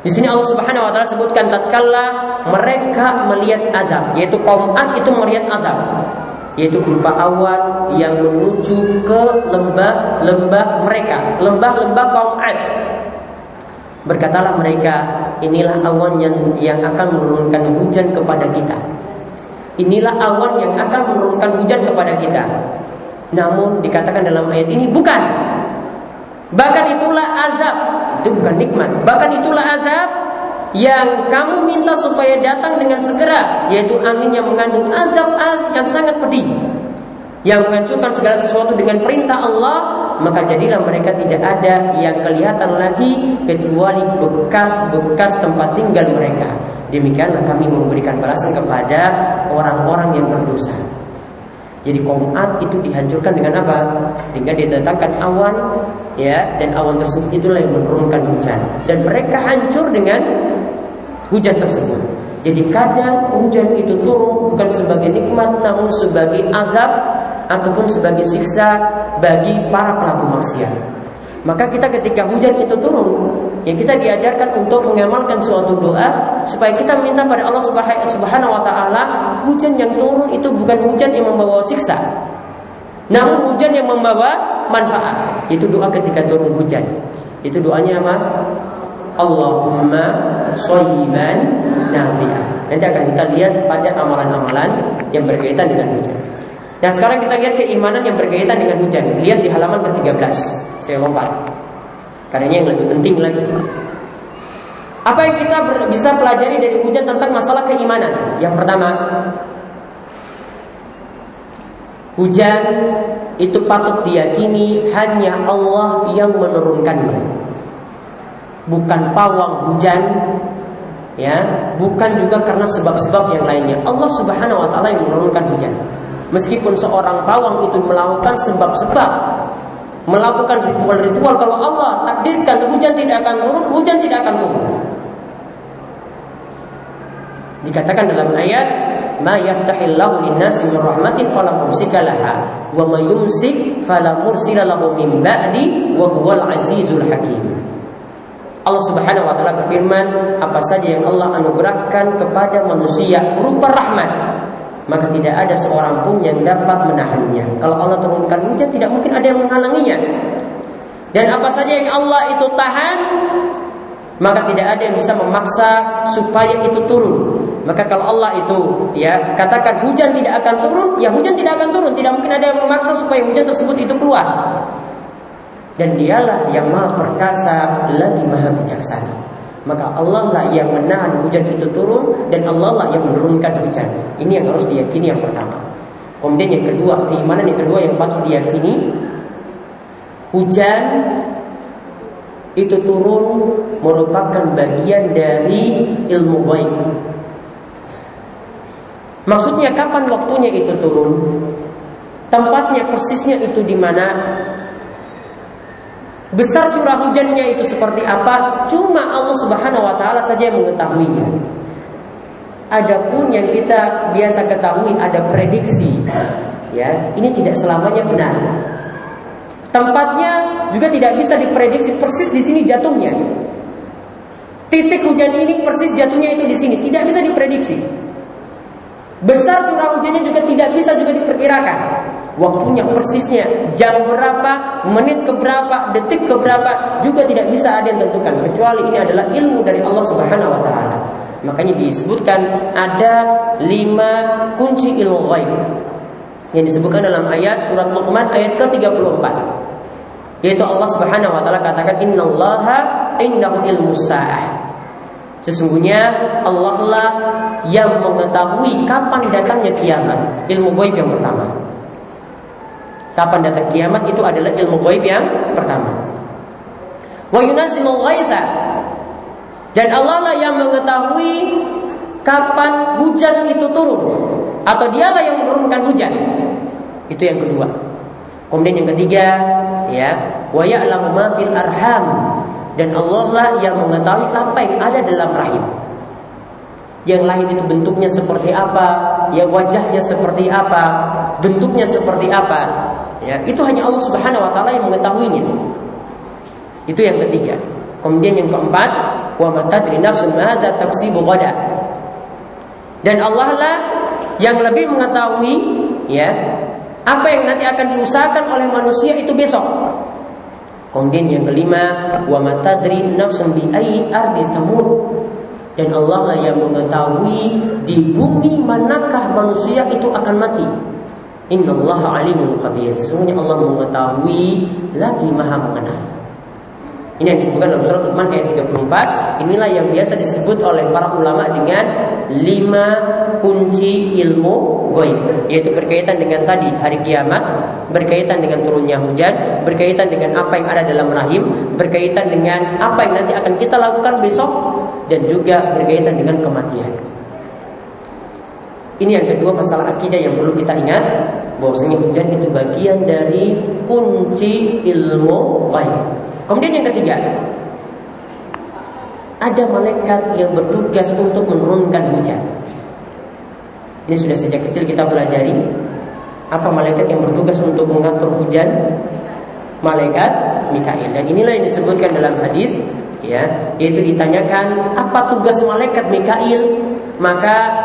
di sini Allah Subhanahu wa taala sebutkan tatkala mereka melihat azab, yaitu kaum Ad itu melihat azab, yaitu berupa awan yang menuju ke lembah-lembah mereka, lembah-lembah kaum Ad. Berkatalah mereka, inilah awan yang yang akan menurunkan hujan kepada kita. Inilah awan yang akan menurunkan hujan kepada kita. Namun dikatakan dalam ayat ini bukan. Bahkan itulah azab itu bukan nikmat. Bahkan itulah azab yang kamu minta supaya datang dengan segera, yaitu angin yang mengandung azab yang sangat pedih. Yang menghancurkan segala sesuatu dengan perintah Allah, maka jadilah mereka tidak ada yang kelihatan lagi kecuali bekas-bekas tempat tinggal mereka. Demikianlah kami memberikan balasan kepada orang-orang yang berdosa. Jadi kaum Ad itu dihancurkan dengan apa? Dengan didatangkan awan ya dan awan tersebut itulah yang menurunkan hujan dan mereka hancur dengan hujan tersebut. Jadi kadang hujan itu turun bukan sebagai nikmat namun sebagai azab ataupun sebagai siksa bagi para pelaku maksiat. Maka kita ketika hujan itu turun, ya kita diajarkan untuk mengamalkan suatu doa supaya kita minta pada Allah Subhanahu wa taala hujan yang turun itu bukan hujan yang membawa siksa. Namun hujan yang membawa manfaat. Itu doa ketika turun hujan. Itu doanya apa? Allahumma soyiban nafi'ah. Nanti akan kita lihat pada amalan-amalan yang berkaitan dengan hujan. Nah sekarang kita lihat keimanan yang berkaitan dengan hujan. Lihat di halaman ke-13. Saya lompat. Karena yang lebih penting lagi. Apa yang kita bisa pelajari dari hujan tentang masalah keimanan? Yang pertama, hujan itu patut diyakini hanya Allah yang menurunkannya. Bukan pawang hujan, ya, bukan juga karena sebab-sebab yang lainnya. Allah Subhanahu wa taala yang menurunkan hujan. Meskipun seorang pawang itu melakukan sebab-sebab melakukan ritual-ritual kalau Allah takdirkan hujan tidak akan turun, hujan tidak akan turun. Dikatakan dalam ayat ma yaftahillahu lin-nasi min rahmatin fala mumsika laha wa may yumsik fala mursila lahu min ba'di wa huwal azizul hakim. Allah Subhanahu wa taala berfirman, apa saja yang Allah anugerahkan kepada manusia berupa rahmat, maka tidak ada seorang pun yang dapat menahannya. Kalau Allah turunkan hujan tidak mungkin ada yang menghalanginya. Dan apa saja yang Allah itu tahan, maka tidak ada yang bisa memaksa supaya itu turun. Maka kalau Allah itu ya katakan hujan tidak akan turun, ya hujan tidak akan turun. Tidak mungkin ada yang memaksa supaya hujan tersebut itu keluar. Dan dialah yang maha perkasa lagi maha bijaksana. Maka Allah lah yang menahan hujan itu turun dan Allah lah yang menurunkan hujan. Ini yang harus diyakini yang pertama. Kemudian yang kedua, keimanan yang kedua yang patut diyakini hujan itu turun merupakan bagian dari ilmu gaib. Maksudnya kapan waktunya itu turun? Tempatnya persisnya itu di mana? Besar curah hujannya itu seperti apa? Cuma Allah Subhanahu wa taala saja yang mengetahuinya. Adapun yang kita biasa ketahui ada prediksi. Ya, ini tidak selamanya benar. Tempatnya juga tidak bisa diprediksi persis di sini jatuhnya. Titik hujan ini persis jatuhnya itu di sini, tidak bisa diprediksi. Besar curah hujannya juga tidak bisa juga diperkirakan. Waktunya persisnya jam berapa, menit ke berapa, detik ke berapa juga tidak bisa ada yang tentukan kecuali ini adalah ilmu dari Allah Subhanahu wa taala. Makanya disebutkan ada lima kunci ilmu gaib yang disebutkan dalam ayat surat Luqman ayat ke-34. Yaitu Allah Subhanahu wa taala katakan innallaha indahu ilmu sa'ah. Sesungguhnya Allah lah yang mengetahui kapan datangnya kiamat. Ilmu gaib yang pertama. Kapan datang kiamat itu adalah ilmu gaib yang pertama. Wa yunazilul ghaitha. Dan Allah lah yang mengetahui kapan hujan itu turun atau dialah yang menurunkan hujan. Itu yang kedua. Kemudian yang ketiga, ya, wa ya'lamu ma fil arham. Dan Allah lah yang mengetahui apa yang ada dalam rahim. Yang lain itu bentuknya seperti apa, ya wajahnya seperti apa, bentuknya seperti apa. Ya, itu hanya Allah Subhanahu wa taala yang mengetahuinya. Itu yang ketiga. Kemudian yang keempat, wa matadri nafsun madza taksibu ghada. Dan Allah lah yang lebih mengetahui ya apa yang nanti akan diusahakan oleh manusia itu besok. Kemudian yang kelima, wa matadri nafsun bi ayyi ardi tamut dan Allah lah yang mengetahui di bumi manakah manusia itu akan mati. Innallaha alimul khabir. Sesungguhnya Allah mengetahui lagi maha mengenal. Ini yang disebutkan dalam surat Luqman ayat 34. Inilah yang biasa disebut oleh para ulama dengan lima kunci ilmu goib, yaitu berkaitan dengan tadi hari kiamat, berkaitan dengan turunnya hujan, berkaitan dengan apa yang ada dalam rahim, berkaitan dengan apa yang nanti akan kita lakukan besok, dan juga berkaitan dengan kematian. Ini yang kedua masalah akidah yang perlu kita ingat bahwasanya hujan itu bagian dari kunci ilmu gaib. Kemudian yang ketiga, ada malaikat yang bertugas untuk menurunkan hujan. Ini sudah sejak kecil kita pelajari apa malaikat yang bertugas untuk mengatur hujan? Malaikat Mikail. Dan inilah yang disebutkan dalam hadis ya, yaitu ditanyakan apa tugas malaikat Mikail, maka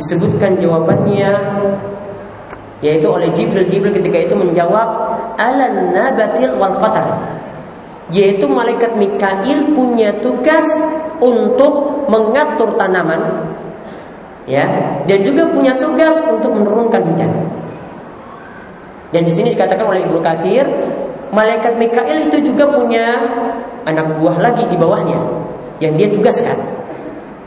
disebutkan jawabannya yaitu oleh Jibril. Jibril ketika itu menjawab alan nabatil wal qatar yaitu malaikat Mikail punya tugas untuk mengatur tanaman ya. Dan juga punya tugas untuk menurunkan hujan. Dan di sini dikatakan oleh Ibnu Katsir malaikat Mikail itu juga punya anak buah lagi di bawahnya yang dia tugaskan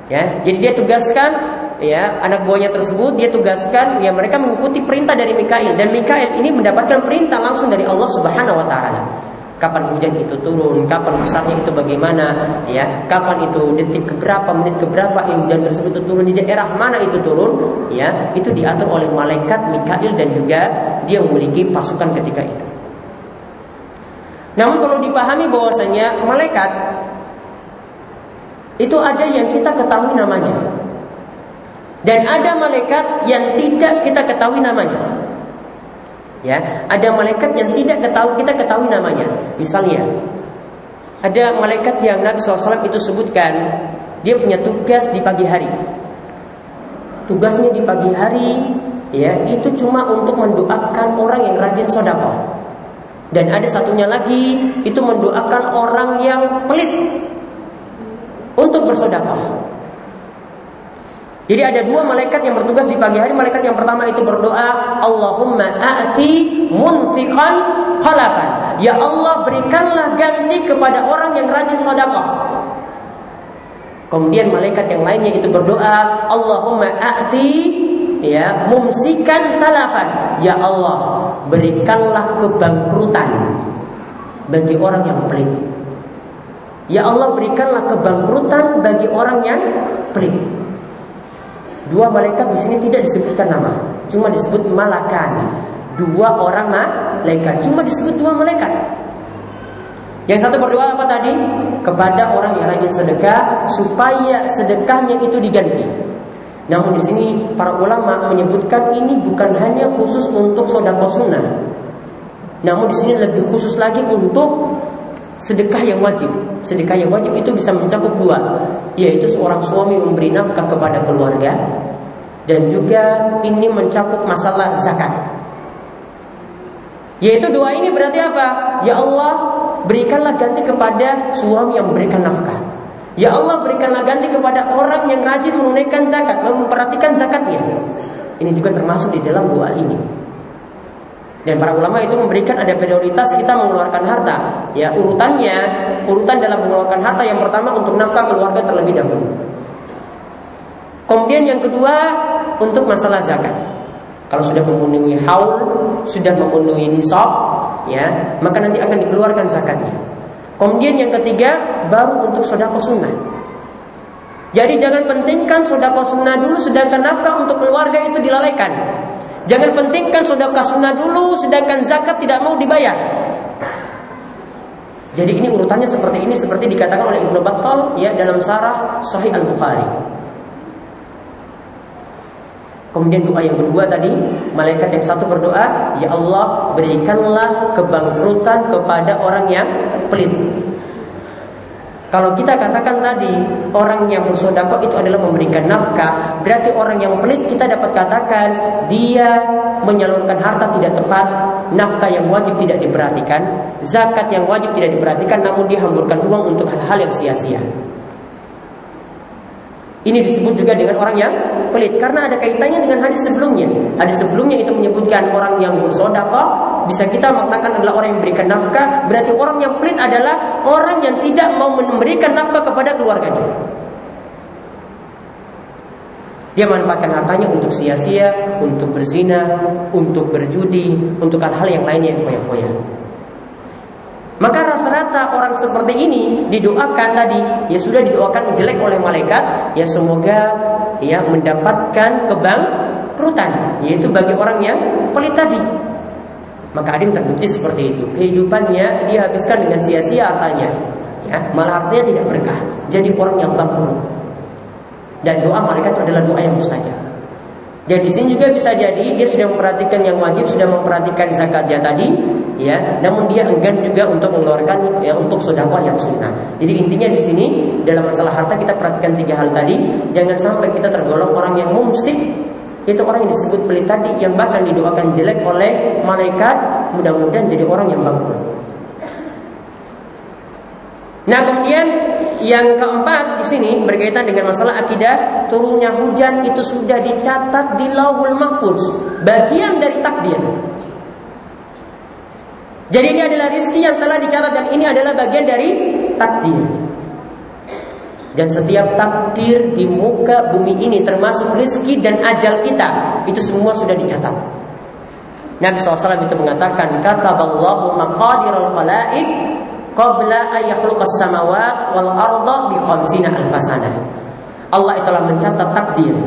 ya. Jadi dia tugaskan ya anak buahnya tersebut dia tugaskan ya mereka mengikuti perintah dari Mikail dan Mikail ini mendapatkan perintah langsung dari Allah Subhanahu wa taala kapan hujan itu turun, kapan besarnya itu bagaimana, ya, kapan itu detik keberapa, menit keberapa eh, hujan tersebut itu turun di daerah mana itu turun, ya, itu diatur oleh malaikat Mikail dan juga dia memiliki pasukan ketika itu. Namun perlu dipahami bahwasanya malaikat itu ada yang kita ketahui namanya. Dan ada malaikat yang tidak kita ketahui namanya. Ya, ada malaikat yang tidak ketahui kita ketahui namanya. Misalnya, ada malaikat yang Nabi SAW itu sebutkan dia punya tugas di pagi hari. Tugasnya di pagi hari ya itu cuma untuk mendoakan orang yang rajin sodako. Dan ada satunya lagi itu mendoakan orang yang pelit untuk bersodakoh. Jadi ada dua malaikat yang bertugas di pagi hari. Malaikat yang pertama itu berdoa, Allahumma a'ti munfiqan khalafan. Ya Allah berikanlah ganti kepada orang yang rajin sedekah. Kemudian malaikat yang lainnya itu berdoa, Allahumma a'ti ya mumsikan talafan. Ya Allah berikanlah kebangkrutan bagi orang yang pelit. Ya Allah berikanlah kebangkrutan bagi orang yang pelit. Dua malaikat di sini tidak disebutkan nama, cuma disebut malakan. Dua orang malaikat, cuma disebut dua malaikat. Yang satu berdoa apa tadi? Kepada orang yang rajin sedekah supaya sedekahnya itu diganti. Namun di sini para ulama menyebutkan ini bukan hanya khusus untuk sodako sunnah. Namun di sini lebih khusus lagi untuk sedekah yang wajib. Sedekah yang wajib itu bisa mencakup dua, yaitu seorang suami memberi nafkah kepada keluarga dan juga ini mencakup masalah zakat. Yaitu doa ini berarti apa? Ya Allah, berikanlah ganti kepada suami yang memberikan nafkah. Ya Allah, berikanlah ganti kepada orang yang rajin menunaikan zakat, memperhatikan zakatnya. Ini juga termasuk di dalam doa ini. Dan para ulama itu memberikan ada prioritas kita mengeluarkan harta. Ya, urutannya, urutan dalam mengeluarkan harta yang pertama untuk nafkah keluarga terlebih dahulu. Kemudian yang kedua untuk masalah zakat. Kalau sudah memenuhi haul, sudah memenuhi nisab, ya, maka nanti akan dikeluarkan zakatnya. Kemudian yang ketiga baru untuk sodako sunnah. Jadi jangan pentingkan sodako sunnah dulu, sedangkan nafkah untuk keluarga itu dilalaikan. Jangan pentingkan sedekah sunnah dulu sedangkan zakat tidak mau dibayar. Jadi ini urutannya seperti ini seperti dikatakan oleh Ibnu Battal ya dalam sarah Sahih Al-Bukhari. Kemudian doa yang kedua tadi, malaikat yang satu berdoa, "Ya Allah, berikanlah kebangkrutan kepada orang yang pelit." Kalau kita katakan tadi orang yang bersodako itu adalah memberikan nafkah, berarti orang yang pelit kita dapat katakan dia menyalurkan harta tidak tepat, nafkah yang wajib tidak diperhatikan, zakat yang wajib tidak diperhatikan, namun dia hamburkan uang untuk hal-hal yang sia-sia. Ini disebut juga dengan orang yang pelit karena ada kaitannya dengan hadis sebelumnya. Hadis sebelumnya itu menyebutkan orang yang bersodako bisa kita maknakan adalah orang yang memberikan nafkah. Berarti orang yang pelit adalah orang yang tidak mau memberikan nafkah kepada keluarganya. Dia manfaatkan hartanya untuk sia-sia, untuk berzina, untuk berjudi, untuk hal-hal yang lainnya yang foya-foya. Maka rata-rata orang seperti ini didoakan tadi, ya sudah didoakan jelek oleh malaikat, ya semoga ya mendapatkan kebangkrutan, yaitu bagi orang yang pelit tadi. Maka yang terbukti seperti itu. Kehidupannya dia habiskan dengan sia-sia hartanya. Ya, malah artinya tidak berkah. Jadi orang yang bangkrut. Dan doa malaikat adalah doa yang mustajab. Dan di sini juga bisa jadi dia sudah memperhatikan yang wajib, sudah memperhatikan zakatnya tadi, ya. Namun dia enggan juga untuk mengeluarkan ya untuk sedekah yang sunnah. Jadi intinya di sini dalam masalah harta kita perhatikan tiga hal tadi. Jangan sampai kita tergolong orang yang mumsik itu orang yang disebut pelit tadi yang bahkan didoakan jelek oleh malaikat mudah-mudahan jadi orang yang bangkrut. Nah kemudian yang keempat di sini berkaitan dengan masalah akidah turunnya hujan itu sudah dicatat di Lauhul Mahfuz, bagian dari takdir. Jadi ini adalah rizki yang telah dicatat dan ini adalah bagian dari takdir. Dan setiap takdir di muka bumi ini termasuk rizki dan ajal kita itu semua sudah dicatat. Nabi SAW itu mengatakan kata Allah maqadirul khalaik qabla ayakhluqas samawat wal arda bi khamsina alfasana. Allah telah mencatat takdir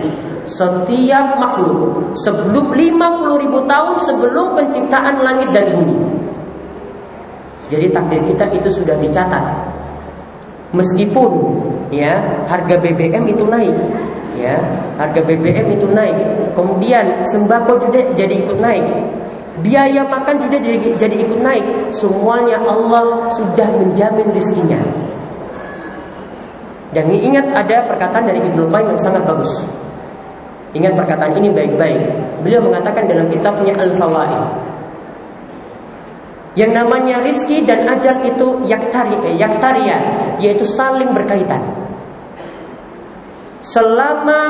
setiap makhluk sebelum 50 ribu tahun sebelum penciptaan langit dan bumi. Jadi takdir kita itu sudah dicatat. Meskipun ya harga BBM itu naik, ya harga BBM itu naik, kemudian sembako juga jadi ikut naik, biaya makan juga jadi, jadi ikut naik. Semuanya Allah sudah menjamin rezekinya. Dan ingat ada perkataan dari Ibnu Qayyim yang sangat bagus. Ingat perkataan ini baik-baik. Beliau mengatakan dalam kitabnya Al-Fawaid yang namanya rizki dan ajal itu yaktari, eh, yaktaria, yaitu saling berkaitan. Selama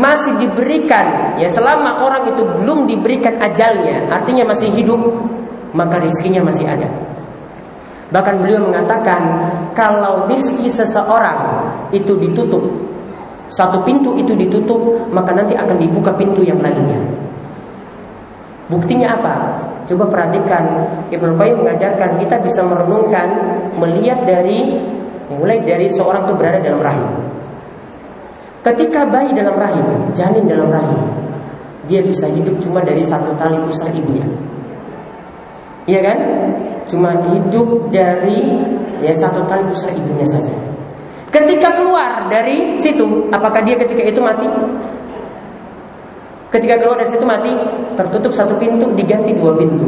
masih diberikan, ya selama orang itu belum diberikan ajalnya, artinya masih hidup, maka rizkinya masih ada. Bahkan beliau mengatakan, kalau rizki seseorang itu ditutup, satu pintu itu ditutup, maka nanti akan dibuka pintu yang lainnya. Buktinya apa? Coba perhatikan Ibnu Qayyim mengajarkan kita bisa merenungkan melihat dari mulai dari seorang itu berada dalam rahim. Ketika bayi dalam rahim, janin dalam rahim, dia bisa hidup cuma dari satu tali pusar ibunya. Iya kan? Cuma hidup dari ya satu tali pusar ibunya saja. Ketika keluar dari situ, apakah dia ketika itu mati? Ketika keluar dari situ mati, tertutup satu pintu, diganti dua pintu.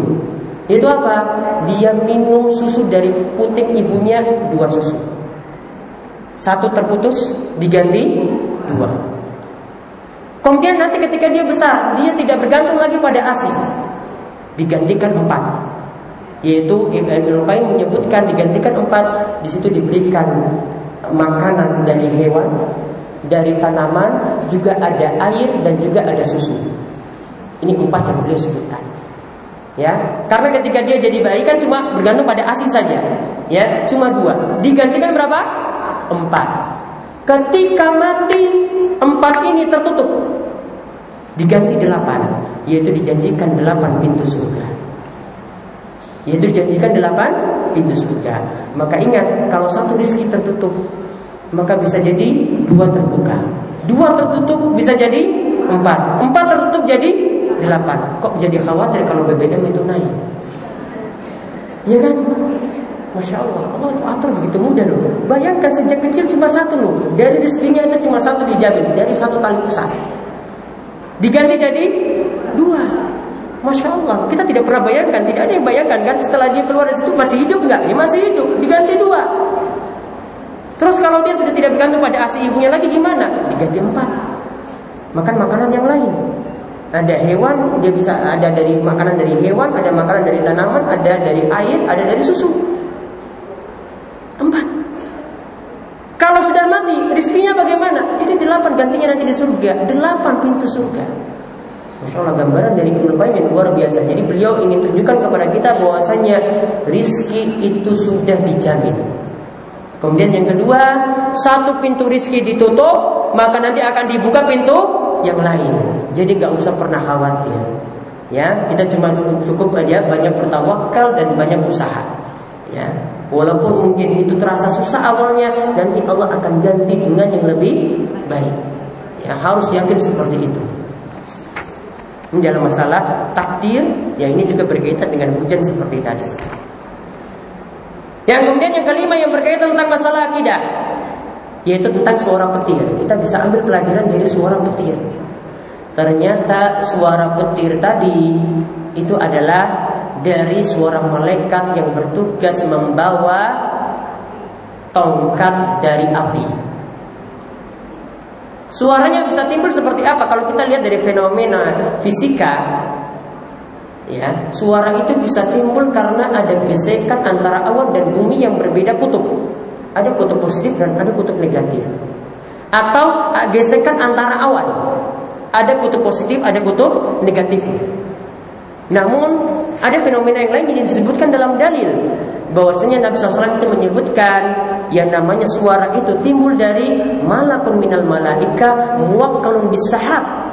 Itu apa? Dia minum susu dari puting ibunya dua susu. Satu terputus, diganti dua. Kemudian nanti ketika dia besar, dia tidak bergantung lagi pada ASI. Digantikan empat. Yaitu Ibnu Qayyim menyebutkan digantikan empat, di situ diberikan makanan dari hewan, dari tanaman, juga ada air dan juga ada susu. Ini empat yang beliau sebutkan. Ya, karena ketika dia jadi bayi kan cuma bergantung pada ASI saja. Ya, cuma dua. Digantikan berapa? Empat. Ketika mati empat ini tertutup, diganti delapan, yaitu dijanjikan delapan pintu surga. Yaitu dijanjikan delapan pintu surga. Maka ingat, kalau satu rezeki tertutup, maka bisa jadi dua terbuka. Dua tertutup bisa jadi empat. Empat tertutup jadi delapan. Kok jadi khawatir kalau BBM itu naik? Ya kan? Masya Allah, Allah itu atur begitu mudah loh. Bayangkan sejak kecil cuma satu loh. Dari rezekinya itu cuma satu dijamin. Dari satu tali pusat. Diganti jadi dua. Masya Allah, kita tidak pernah bayangkan, tidak ada yang bayangkan kan setelah dia keluar dari situ masih hidup nggak? Ya masih hidup, diganti dua. Terus kalau dia sudah tidak bergantung pada asi ibunya lagi gimana? Diganti empat. Makan makanan yang lain. Ada hewan, dia bisa ada dari makanan dari hewan, ada makanan dari tanaman, ada dari air, ada dari susu. Empat. Kalau sudah mati, rizkinya bagaimana? Jadi delapan gantinya nanti di surga. Delapan pintu surga. Masya Allah gambaran dari Ibnu Qayyim yang luar biasa. Jadi beliau ingin tunjukkan kepada kita bahwasanya rizki itu sudah dijamin. Kemudian yang kedua, satu pintu rizki ditutup, maka nanti akan dibuka pintu yang lain. Jadi nggak usah pernah khawatir. Ya, kita cuma cukup aja banyak bertawakal dan banyak usaha. Ya, walaupun mungkin itu terasa susah awalnya, nanti Allah akan ganti dengan yang lebih baik. Ya, harus yakin seperti itu. Ini dalam masalah takdir, ya ini juga berkaitan dengan hujan seperti tadi. Yang kemudian yang kelima yang berkaitan tentang masalah akidah yaitu tentang suara petir. Kita bisa ambil pelajaran dari suara petir. Ternyata suara petir tadi itu adalah dari suara malaikat yang bertugas membawa tongkat dari api. Suaranya bisa timbul seperti apa? Kalau kita lihat dari fenomena fisika, Ya, suara itu bisa timbul karena ada gesekan antara awan dan bumi yang berbeda kutub. Ada kutub positif dan ada kutub negatif. Atau gesekan antara awan. Ada kutub positif, ada kutub negatif. Namun ada fenomena yang lain yang disebutkan dalam dalil bahwasanya Nabi SAW itu menyebutkan yang namanya suara itu timbul dari malakun minal malaika muwakkalun bisahab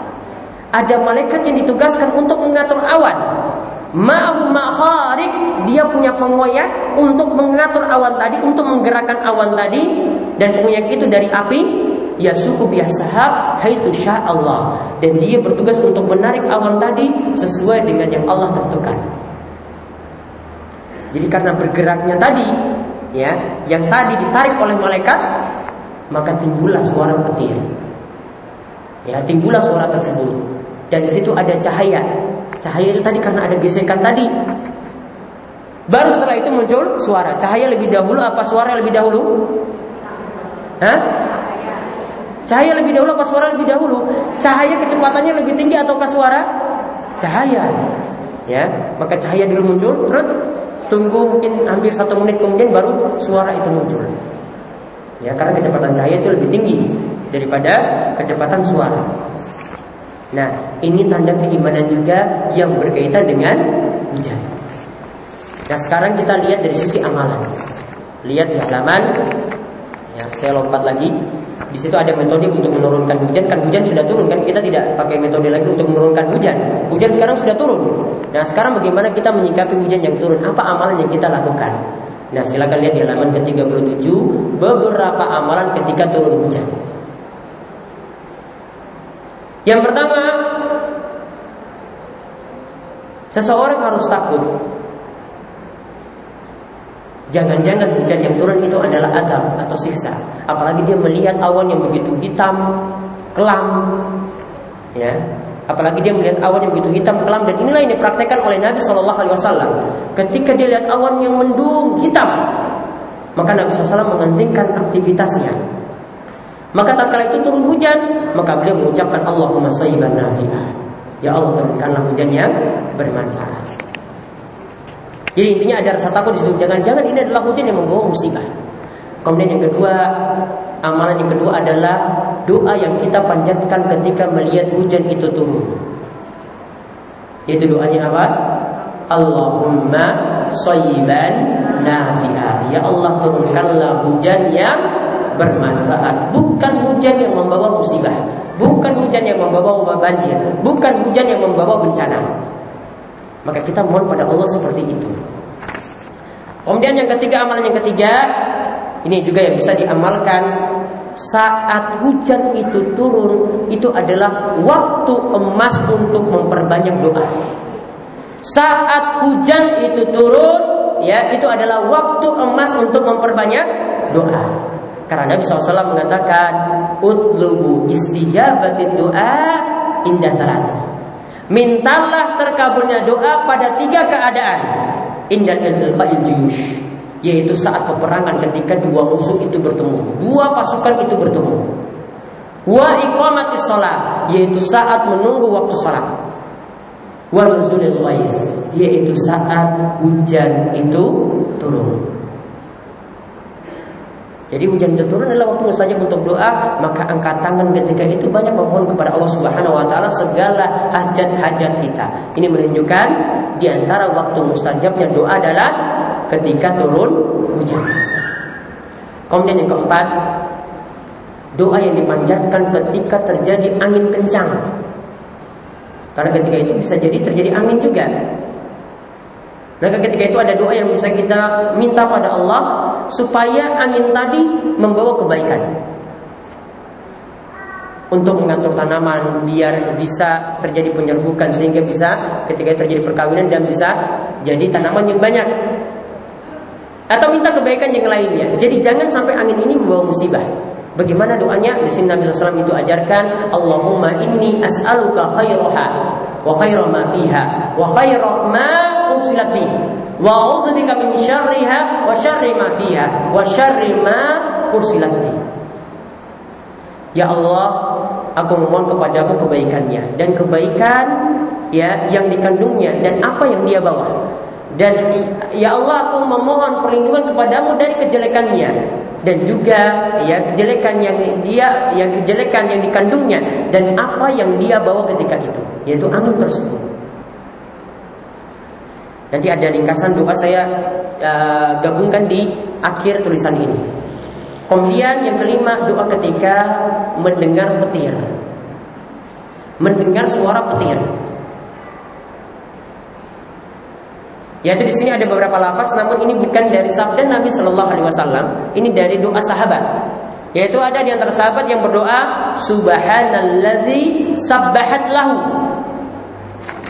ada malaikat yang ditugaskan untuk mengatur awan. Ma'ahu ma'kharik, dia punya pengoyak untuk mengatur awan tadi, untuk menggerakkan awan tadi dan pengoyak itu dari api ya suku biasahab haitsu Allah dan dia bertugas untuk menarik awan tadi sesuai dengan yang Allah tentukan. Jadi karena bergeraknya tadi, ya, yang tadi ditarik oleh malaikat, maka timbullah suara petir. Ya, timbullah suara tersebut. Dan di situ ada cahaya. Cahaya itu tadi karena ada gesekan tadi. Baru setelah itu muncul suara. Cahaya lebih dahulu apa suara lebih dahulu? Hah? Cahaya lebih dahulu apa suara lebih dahulu? Cahaya kecepatannya lebih tinggi ataukah suara? Cahaya. Ya, maka cahaya dulu muncul, terus tunggu mungkin hampir satu menit kemudian baru suara itu muncul. Ya, karena kecepatan cahaya itu lebih tinggi daripada kecepatan suara. Nah, ini tanda keimanan juga yang berkaitan dengan hujan. Nah, sekarang kita lihat dari sisi amalan. Lihat di halaman. Ya, saya lompat lagi. Di situ ada metode untuk menurunkan hujan. Kan hujan sudah turun kan kita tidak pakai metode lagi untuk menurunkan hujan. Hujan sekarang sudah turun. Nah sekarang bagaimana kita menyikapi hujan yang turun? Apa amalan yang kita lakukan? Nah silakan lihat di halaman ke-37 beberapa amalan ketika turun hujan. Yang pertama, seseorang harus takut Jangan-jangan hujan yang turun itu adalah azab atau siksa. Apalagi dia melihat awan yang begitu hitam, kelam, ya. Apalagi dia melihat awan yang begitu hitam, kelam dan inilah yang dipraktekkan oleh Nabi Shallallahu Alaihi Wasallam. Ketika dia lihat awan yang mendung hitam, maka Nabi SAW menghentikan aktivitasnya. Maka tatkala itu turun hujan, maka beliau mengucapkan Allahumma sayyiban nafi'ah. Ya Allah turunkanlah hujan yang bermanfaat. Jadi intinya ada rasa takut di situ. Jangan-jangan ini adalah hujan yang membawa musibah. Kemudian yang kedua, amalan yang kedua adalah doa yang kita panjatkan ketika melihat hujan itu turun. Itu doanya apa? Allahumma sayyiban nafi'a. Ya Allah turunkanlah hujan yang bermanfaat. Bukan hujan yang membawa musibah. Bukan hujan yang membawa banjir. Bukan hujan yang membawa bencana. Maka kita mohon pada Allah seperti itu. Kemudian yang ketiga, amalan yang ketiga, ini juga yang bisa diamalkan saat hujan itu turun, itu adalah waktu emas untuk memperbanyak doa. Saat hujan itu turun, ya itu adalah waktu emas untuk memperbanyak doa. Karena Nabi SAW mengatakan, "Utlubu istijabatid doa indah salat." Mintalah terkabulnya doa pada tiga keadaan. Indal iltiqa'il juyush yaitu saat peperangan ketika dua musuh itu bertemu, dua pasukan itu bertemu. Wa iqamati sholat yaitu saat menunggu waktu sholat. Wa nuzulil yaitu saat hujan itu turun. Jadi hujan itu turun adalah waktu mustajab untuk doa, maka angkat tangan ketika itu banyak memohon kepada Allah Subhanahu wa taala segala hajat-hajat kita. Ini menunjukkan di antara waktu mustajabnya doa adalah ketika turun hujan. Kemudian yang keempat, doa yang dipanjatkan ketika terjadi angin kencang. Karena ketika itu bisa jadi terjadi angin juga. Maka ketika itu ada doa yang bisa kita minta pada Allah supaya angin tadi membawa kebaikan. Untuk mengatur tanaman biar bisa terjadi penyerbukan sehingga bisa ketika terjadi perkawinan dan bisa jadi tanaman yang banyak. Atau minta kebaikan yang lainnya. Jadi jangan sampai angin ini membawa musibah. Bagaimana doanya? Di sini Nabi SAW itu ajarkan, Allahumma inni as'aluka khairaha wa khaira ma fiha wa khaira ma usilat bihi wa a'udzubika min syarriha wa syarri ma fiha wa syarri ma usilat bihi. Ya Allah, aku memohon kepadamu kebaikannya dan kebaikan ya yang dikandungnya dan apa yang dia bawa. Dan ya Allah aku memohon perlindungan kepadamu dari kejelekannya dan juga ya kejelekan yang dia yang kejelekan yang dikandungnya dan apa yang dia bawa ketika itu yaitu angin tersebut. Nanti ada ringkasan doa saya uh, gabungkan di akhir tulisan ini. Kemudian yang kelima doa ketika mendengar petir. Mendengar suara petir. Yaitu di sini ada beberapa lafaz, namun ini bukan dari sabda Nabi Shallallahu Alaihi Wasallam. Ini dari doa sahabat. Yaitu ada di antara sahabat yang berdoa Subhanallazi sabbahat lahu.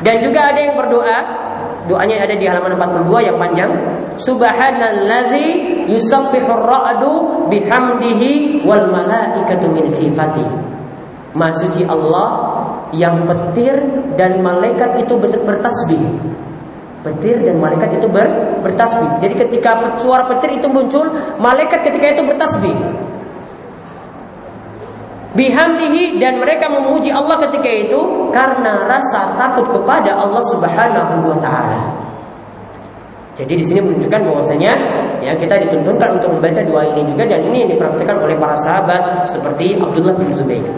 Dan juga ada yang berdoa Doanya ada di halaman 42 yang panjang. Subhanallazi yusabbihur ra'du bihamdihi wal malaikatu min khifati. Maha Allah yang petir dan malaikat itu bertasbih. Petir dan malaikat itu ber, bertasbih. Jadi ketika suara petir itu muncul, malaikat ketika itu bertasbih. Bihamdihi dan mereka memuji Allah ketika itu karena rasa takut kepada Allah Subhanahu wa taala. Jadi di sini menunjukkan bahwasanya ya kita dituntunkan untuk membaca doa ini juga dan ini yang dipraktikkan oleh para sahabat seperti Abdullah bin Zubair.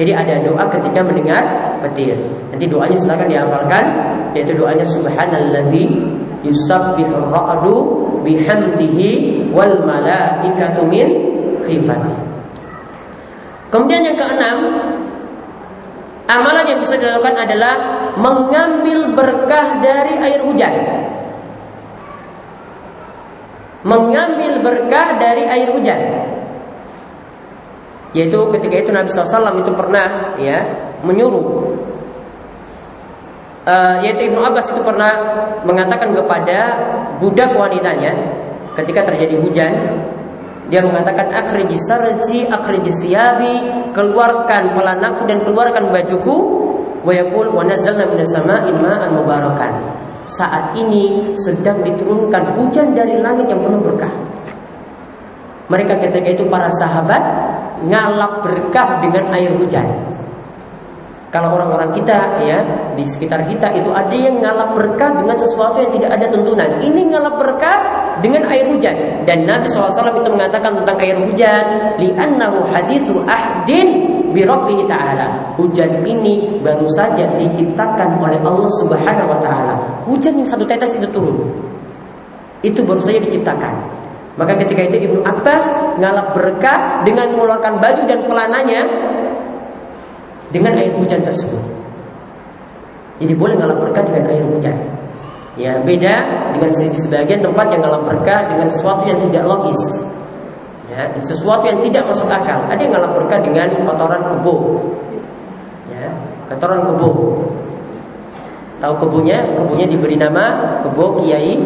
Jadi ada doa ketika mendengar petir. Nanti doanya silakan dihafalkan yaitu doanya subhanallazi yusabbihu ra'du bihamdihi wal malaikatu min khifatihi. Kemudian yang keenam, amalan yang bisa dilakukan adalah mengambil berkah dari air hujan. Mengambil berkah dari air hujan. Yaitu ketika itu Nabi SAW itu pernah ya menyuruh uh, yaitu Ibnu Abbas itu pernah mengatakan kepada budak wanitanya ketika terjadi hujan dia mengatakan akhriji sarji, akhriji siyabi, keluarkan pelanaku dan keluarkan bajuku. Wa yaqul wa nazzalna minas samaa'i ma'an mubarakan. Saat ini sedang diturunkan hujan dari langit yang penuh berkah. Mereka ketika itu para sahabat ngalap berkah dengan air hujan. Kalau orang-orang kita ya di sekitar kita itu ada yang ngalap berkah dengan sesuatu yang tidak ada tuntunan. Ini ngalap berkah dengan air hujan dan Nabi SAW itu mengatakan tentang air hujan li'annahu hadithu ahdin bi ta'ala. Hujan ini baru saja diciptakan oleh Allah Subhanahu wa taala. Hujan yang satu tetes itu turun. Itu baru saja diciptakan. Maka ketika itu Ibnu Abbas ngalap berkah dengan mengeluarkan baju dan pelananya dengan air hujan tersebut. Jadi boleh ngalah berkah dengan air hujan. Ya, beda dengan sebagian tempat yang ngalah berkah dengan sesuatu yang tidak logis. Ya, sesuatu yang tidak masuk akal. Ada yang ngalah berkah dengan kotoran kebo. Ya, kotoran kebo. Tahu kebunya? Kebunya diberi nama kebo Kiai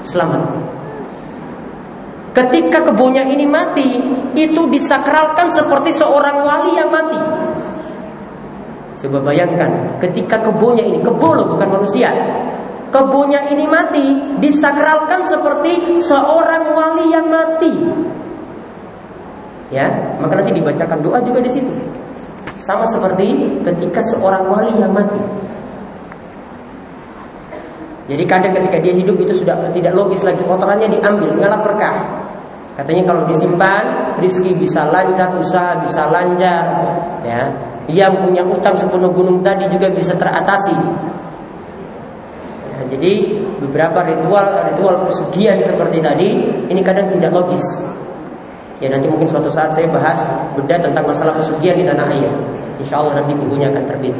Selamat. Ketika kebunya ini mati, itu disakralkan seperti seorang wali yang mati. Coba bayangkan ketika kebunnya ini kebun loh bukan manusia. Kebunnya ini mati disakralkan seperti seorang wali yang mati. Ya, maka nanti dibacakan doa juga di situ. Sama seperti ketika seorang wali yang mati. Jadi kadang ketika dia hidup itu sudah tidak logis lagi kotorannya diambil, ngalap berkah. Katanya kalau disimpan rizki bisa lancar, usaha bisa lancar, ya yang punya utang sepenuh gunung tadi juga bisa teratasi. Ya, jadi beberapa ritual ritual pesugihan seperti tadi ini kadang tidak logis. Ya nanti mungkin suatu saat saya bahas beda tentang masalah pesugihan di tanah air. Insya Allah nanti bukunya akan terbit.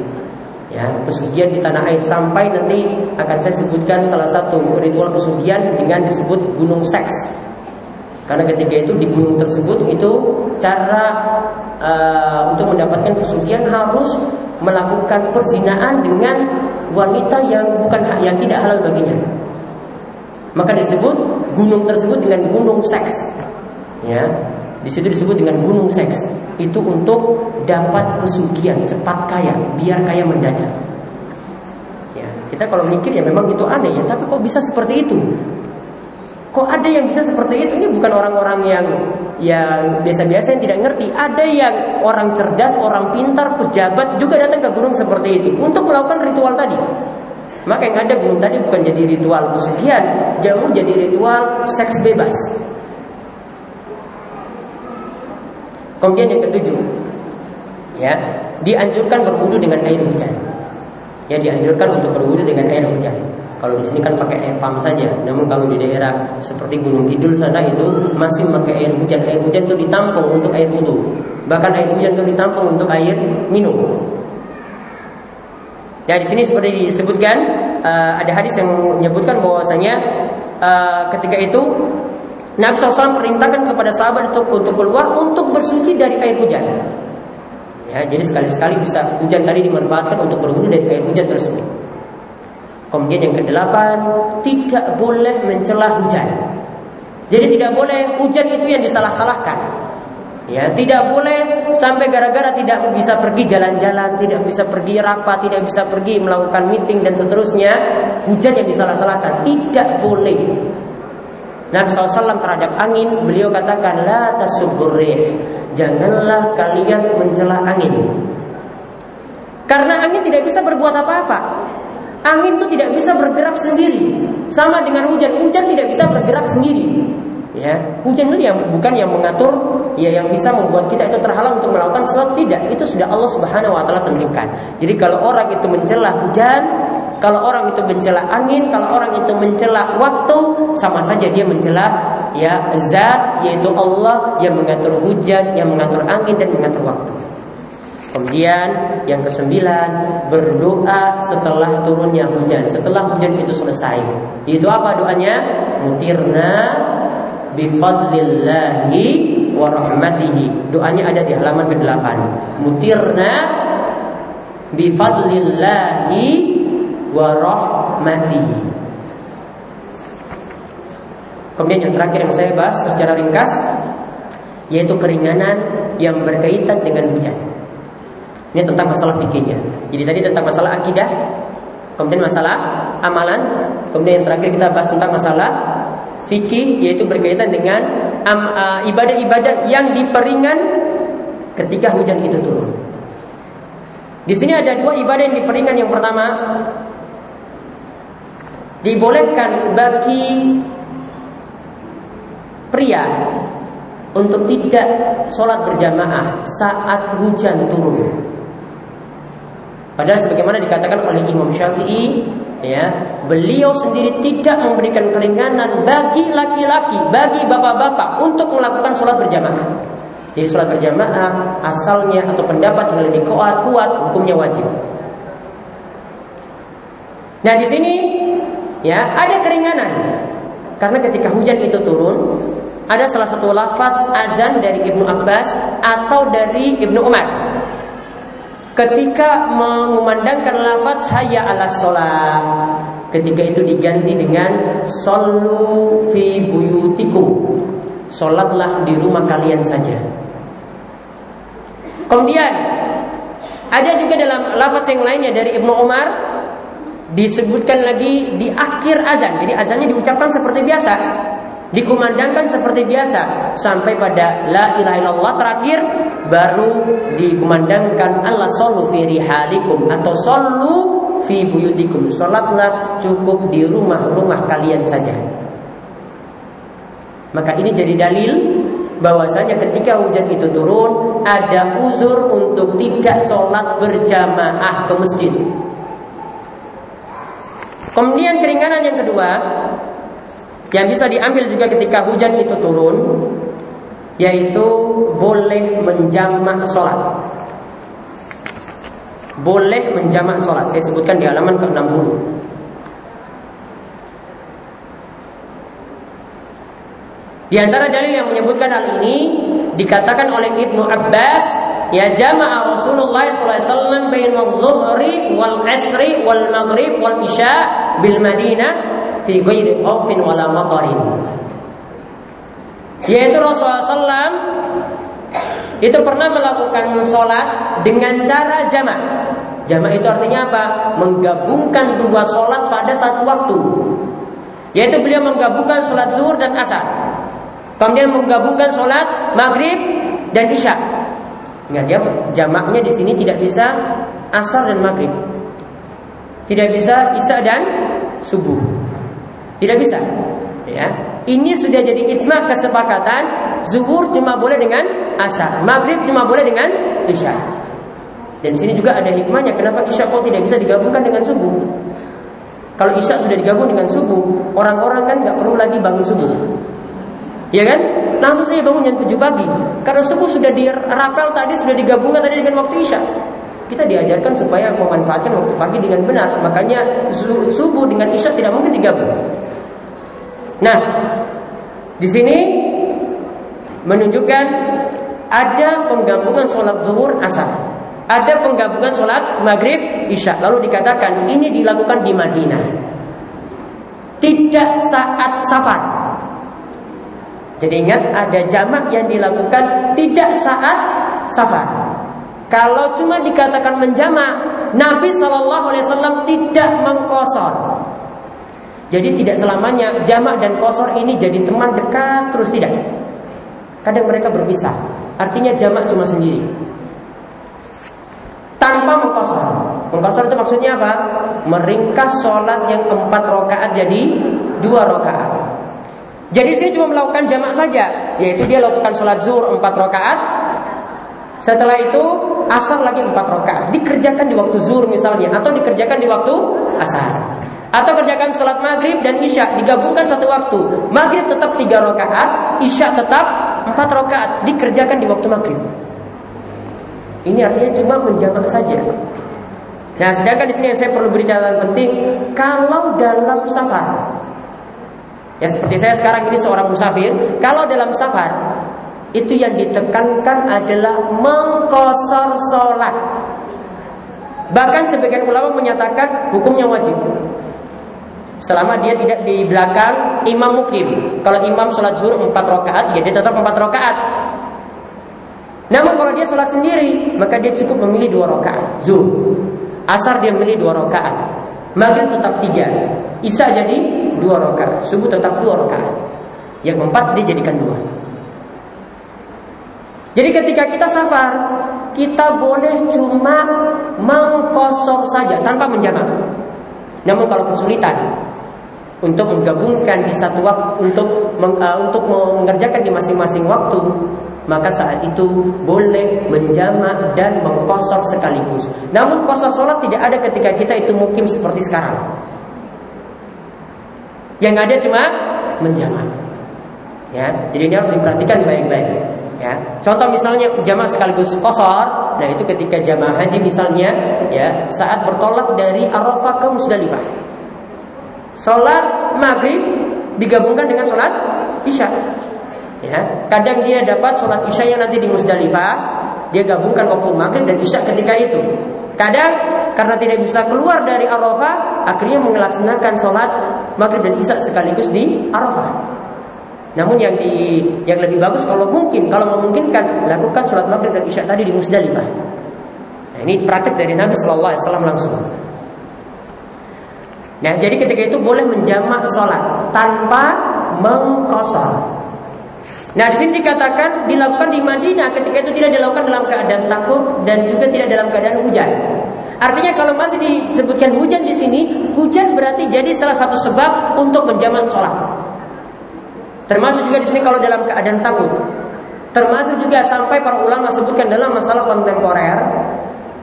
Ya, pesugihan di tanah air sampai nanti akan saya sebutkan salah satu ritual pesugihan dengan disebut gunung seks. Karena ketika itu di gunung tersebut itu cara uh, untuk mendapatkan pesugihan harus melakukan perzinaan dengan wanita yang bukan yang tidak halal baginya. Maka disebut gunung tersebut dengan gunung seks. Ya. Di situ disebut dengan gunung seks. Itu untuk dapat pesugihan, cepat kaya, biar kaya mendadak. Ya, kita kalau mikir ya memang itu aneh ya, tapi kok bisa seperti itu? Kok ada yang bisa seperti itu? Ini bukan orang-orang yang yang biasa-biasa yang tidak ngerti. Ada yang orang cerdas, orang pintar, pejabat juga datang ke gunung seperti itu untuk melakukan ritual tadi. Maka yang ada gunung tadi bukan jadi ritual pesugihan, jauh jadi ritual seks bebas. Kemudian yang ketujuh, ya dianjurkan berwudu dengan air hujan. Ya dianjurkan untuk berwudu dengan air hujan. Kalau di sini kan pakai air pump saja. Namun kalau di daerah seperti Gunung Kidul sana itu masih pakai air hujan. Air hujan itu ditampung untuk air wudhu. Bahkan air hujan itu ditampung untuk air minum. Ya di sini seperti disebutkan uh, ada hadis yang menyebutkan bahwasanya uh, ketika itu Nabi SAW perintahkan kepada sahabat untuk untuk keluar untuk bersuci dari air hujan. Ya, jadi sekali-sekali bisa hujan tadi dimanfaatkan untuk berwudu dari air hujan tersebut. Kemudian yang kedelapan, tidak boleh mencela hujan. Jadi tidak boleh hujan itu yang disalah-salahkan. Ya, tidak boleh sampai gara-gara tidak bisa pergi jalan-jalan, tidak bisa pergi rapat, tidak bisa pergi melakukan meeting dan seterusnya, hujan yang disalah-salahkan. Tidak boleh. Nabi SAW terhadap angin, beliau katakan, La tasuburrih. Janganlah kalian mencela angin. Karena angin tidak bisa berbuat apa-apa. Angin itu tidak bisa bergerak sendiri. Sama dengan hujan, hujan tidak bisa bergerak sendiri. Ya, hujan itu yang bukan yang mengatur, ya yang bisa membuat kita itu terhalang untuk melakukan sesuatu tidak. Itu sudah Allah Subhanahu wa taala tentukan. Jadi kalau orang itu mencela hujan, kalau orang itu mencela angin, kalau orang itu mencela waktu, sama saja dia mencela ya zat yaitu Allah yang mengatur hujan, yang mengatur angin dan mengatur waktu. Kemudian yang kesembilan berdoa setelah turunnya hujan, setelah hujan itu selesai. Itu apa doanya? Mutirna bifadlillahi wa rahmatihi. Doanya ada di halaman ke-8. Mutirna bifadlillahi wa rahmatihi. Kemudian yang terakhir yang saya bahas secara ringkas yaitu keringanan yang berkaitan dengan hujan. Ini tentang masalah fikihnya. Jadi tadi tentang masalah akidah, kemudian masalah amalan, kemudian yang terakhir kita bahas tentang masalah fikih yaitu berkaitan dengan uh, ibadah-ibadah yang diperingan ketika hujan itu turun. Di sini ada dua ibadah yang diperingan. Yang pertama, dibolehkan bagi pria untuk tidak sholat berjamaah saat hujan turun. Padahal sebagaimana dikatakan oleh Imam Syafi'i, ya, beliau sendiri tidak memberikan keringanan bagi laki-laki, bagi bapak-bapak untuk melakukan sholat berjamaah. Jadi sholat berjamaah asalnya atau pendapat yang lebih kuat, kuat hukumnya wajib. Nah di sini ya ada keringanan karena ketika hujan itu turun ada salah satu lafaz azan dari Ibnu Abbas atau dari Ibnu Umar ketika mengumandangkan lafaz hayya ala sholat ketika itu diganti dengan sallu fi buyutikum. Sholatlah di rumah kalian saja. Kemudian ada juga dalam lafaz yang lainnya dari Ibnu Umar disebutkan lagi di akhir azan. Jadi azannya diucapkan seperti biasa dikumandangkan seperti biasa sampai pada la ilaha illallah terakhir baru dikumandangkan Allah sallu fi rihalikum atau sallu fi buyutikum salatlah cukup di rumah-rumah kalian saja maka ini jadi dalil bahwasanya ketika hujan itu turun ada uzur untuk tidak sholat berjamaah ke masjid. Kemudian keringanan yang kedua yang bisa diambil juga ketika hujan itu turun yaitu boleh menjamak sholat. Boleh menjamak sholat. Saya sebutkan di halaman ke-60. Di antara dalil yang menyebutkan hal ini dikatakan oleh Ibnu Abbas ya jama'a Rasulullah SAW bain al-zuhri wal asri wal maghrib wal isya bil Madinah fi ghairi khaufin wala matarin. Yaitu Rasulullah SAW itu pernah melakukan sholat dengan cara jamak. Jamak itu artinya apa? Menggabungkan dua sholat pada satu waktu. Yaitu beliau menggabungkan sholat zuhur dan asar. Kemudian menggabungkan sholat maghrib dan isya. Ingat ya, jamaknya di sini tidak bisa asar dan maghrib. Tidak bisa isya dan subuh. Tidak bisa. Ya. Ini sudah jadi ijma kesepakatan zuhur cuma boleh dengan asar, maghrib cuma boleh dengan isya. Dan sini juga ada hikmahnya kenapa isya kok tidak bisa digabungkan dengan subuh. Kalau isya sudah digabung dengan subuh, orang-orang kan nggak perlu lagi bangun subuh. Ya kan? Langsung saya bangun jam 7 pagi. Karena subuh sudah dirapel tadi, sudah digabungkan tadi dengan waktu isya. Kita diajarkan supaya memanfaatkan waktu pagi dengan benar. Makanya subuh dengan isya tidak mungkin digabung. Nah, di sini menunjukkan ada penggabungan sholat zuhur asar. Ada penggabungan sholat maghrib isya. Lalu dikatakan ini dilakukan di Madinah. Tidak saat safar. Jadi ingat ada jamak yang dilakukan tidak saat safar. Kalau cuma dikatakan menjamak, Nabi Shallallahu Alaihi Wasallam tidak mengkosor. Jadi tidak selamanya jamak dan kosor ini jadi teman dekat terus tidak. Kadang mereka berpisah. Artinya jamak cuma sendiri tanpa mengkosor. Mengkosor itu maksudnya apa? Meringkas sholat yang empat rakaat jadi dua rakaat. Jadi sini cuma melakukan jamak saja, yaitu dia lakukan sholat zuhur empat rakaat. Setelah itu asar lagi empat rakaat. Dikerjakan di waktu zuhur misalnya, atau dikerjakan di waktu asar. Atau kerjakan sholat maghrib dan isya digabungkan satu waktu. Maghrib tetap tiga rakaat, isya tetap empat rakaat. Dikerjakan di waktu maghrib. Ini artinya cuma menjamak saja. Nah, sedangkan di sini yang saya perlu beri catatan penting, kalau dalam safar, ya seperti saya sekarang ini seorang musafir, kalau dalam safar itu yang ditekankan adalah mengkosor sholat. Bahkan sebagian ulama menyatakan hukumnya wajib. Selama dia tidak di belakang imam mukim. Kalau imam sholat zuhur 4 rakaat, ya dia tetap 4 rakaat. Namun kalau dia sholat sendiri, maka dia cukup memilih dua rakaat. Zuhur, asar dia memilih dua rakaat. Maghrib tetap tiga, isya jadi dua rakaat, subuh tetap dua rakaat. Yang empat dia jadikan dua. Jadi ketika kita safar, kita boleh cuma mengkosor saja tanpa menjamak. Namun kalau kesulitan untuk menggabungkan di satu waktu untuk uh, untuk mengerjakan di masing-masing waktu, maka saat itu boleh menjamak dan mengkosor sekaligus. Namun kosor sholat tidak ada ketika kita itu mukim seperti sekarang. Yang ada cuma menjamak. Ya, jadi ini harus diperhatikan baik-baik. Ya, contoh misalnya jamak sekaligus kosor, nah itu ketika jamaah haji misalnya, ya saat bertolak dari Arafah ke Musdalifah. Sholat maghrib digabungkan dengan sholat isya. Ya, kadang dia dapat sholat isya yang nanti di Musdalifah, dia gabungkan waktu maghrib dan isya ketika itu. Kadang karena tidak bisa keluar dari Arafah, akhirnya melaksanakan sholat maghrib dan isya sekaligus di Arafah. Namun yang di yang lebih bagus kalau mungkin, kalau memungkinkan lakukan sholat maghrib dan isya tadi di Musdalifah. Nah, ini praktek dari Nabi Shallallahu Alaihi Wasallam langsung. Nah, jadi ketika itu boleh menjamak sholat tanpa mengkosor. Nah di sini dikatakan dilakukan di Madinah ketika itu tidak dilakukan dalam keadaan takut dan juga tidak dalam keadaan hujan. Artinya kalau masih disebutkan hujan di sini, hujan berarti jadi salah satu sebab untuk menjamak sholat. Termasuk juga di sini kalau dalam keadaan takut. Termasuk juga sampai para ulama sebutkan dalam masalah kontemporer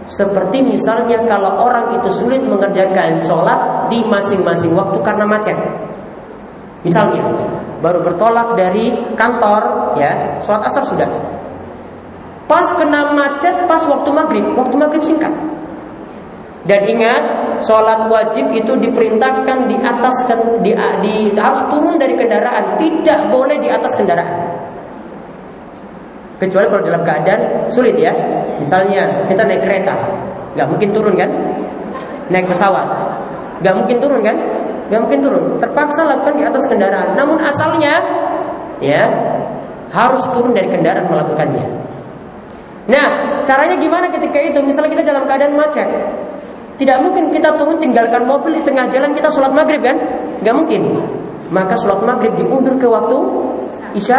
seperti misalnya kalau orang itu sulit mengerjakan sholat di masing-masing waktu karena macet. Misalnya, baru bertolak dari kantor, ya, sholat asar sudah. Pas kena macet, pas waktu maghrib, waktu maghrib singkat. Dan ingat, sholat wajib itu diperintahkan di atas di, di harus turun dari kendaraan, tidak boleh di atas kendaraan. Kecuali kalau dalam keadaan sulit ya. Misalnya kita naik kereta, nggak mungkin turun kan? Naik pesawat, nggak mungkin turun kan? nggak mungkin turun. Terpaksa lakukan di atas kendaraan. Namun asalnya ya harus turun dari kendaraan melakukannya. Nah, caranya gimana ketika itu? Misalnya kita dalam keadaan macet, tidak mungkin kita turun tinggalkan mobil di tengah jalan kita sholat maghrib kan? Nggak mungkin. Maka sholat maghrib diundur ke waktu isya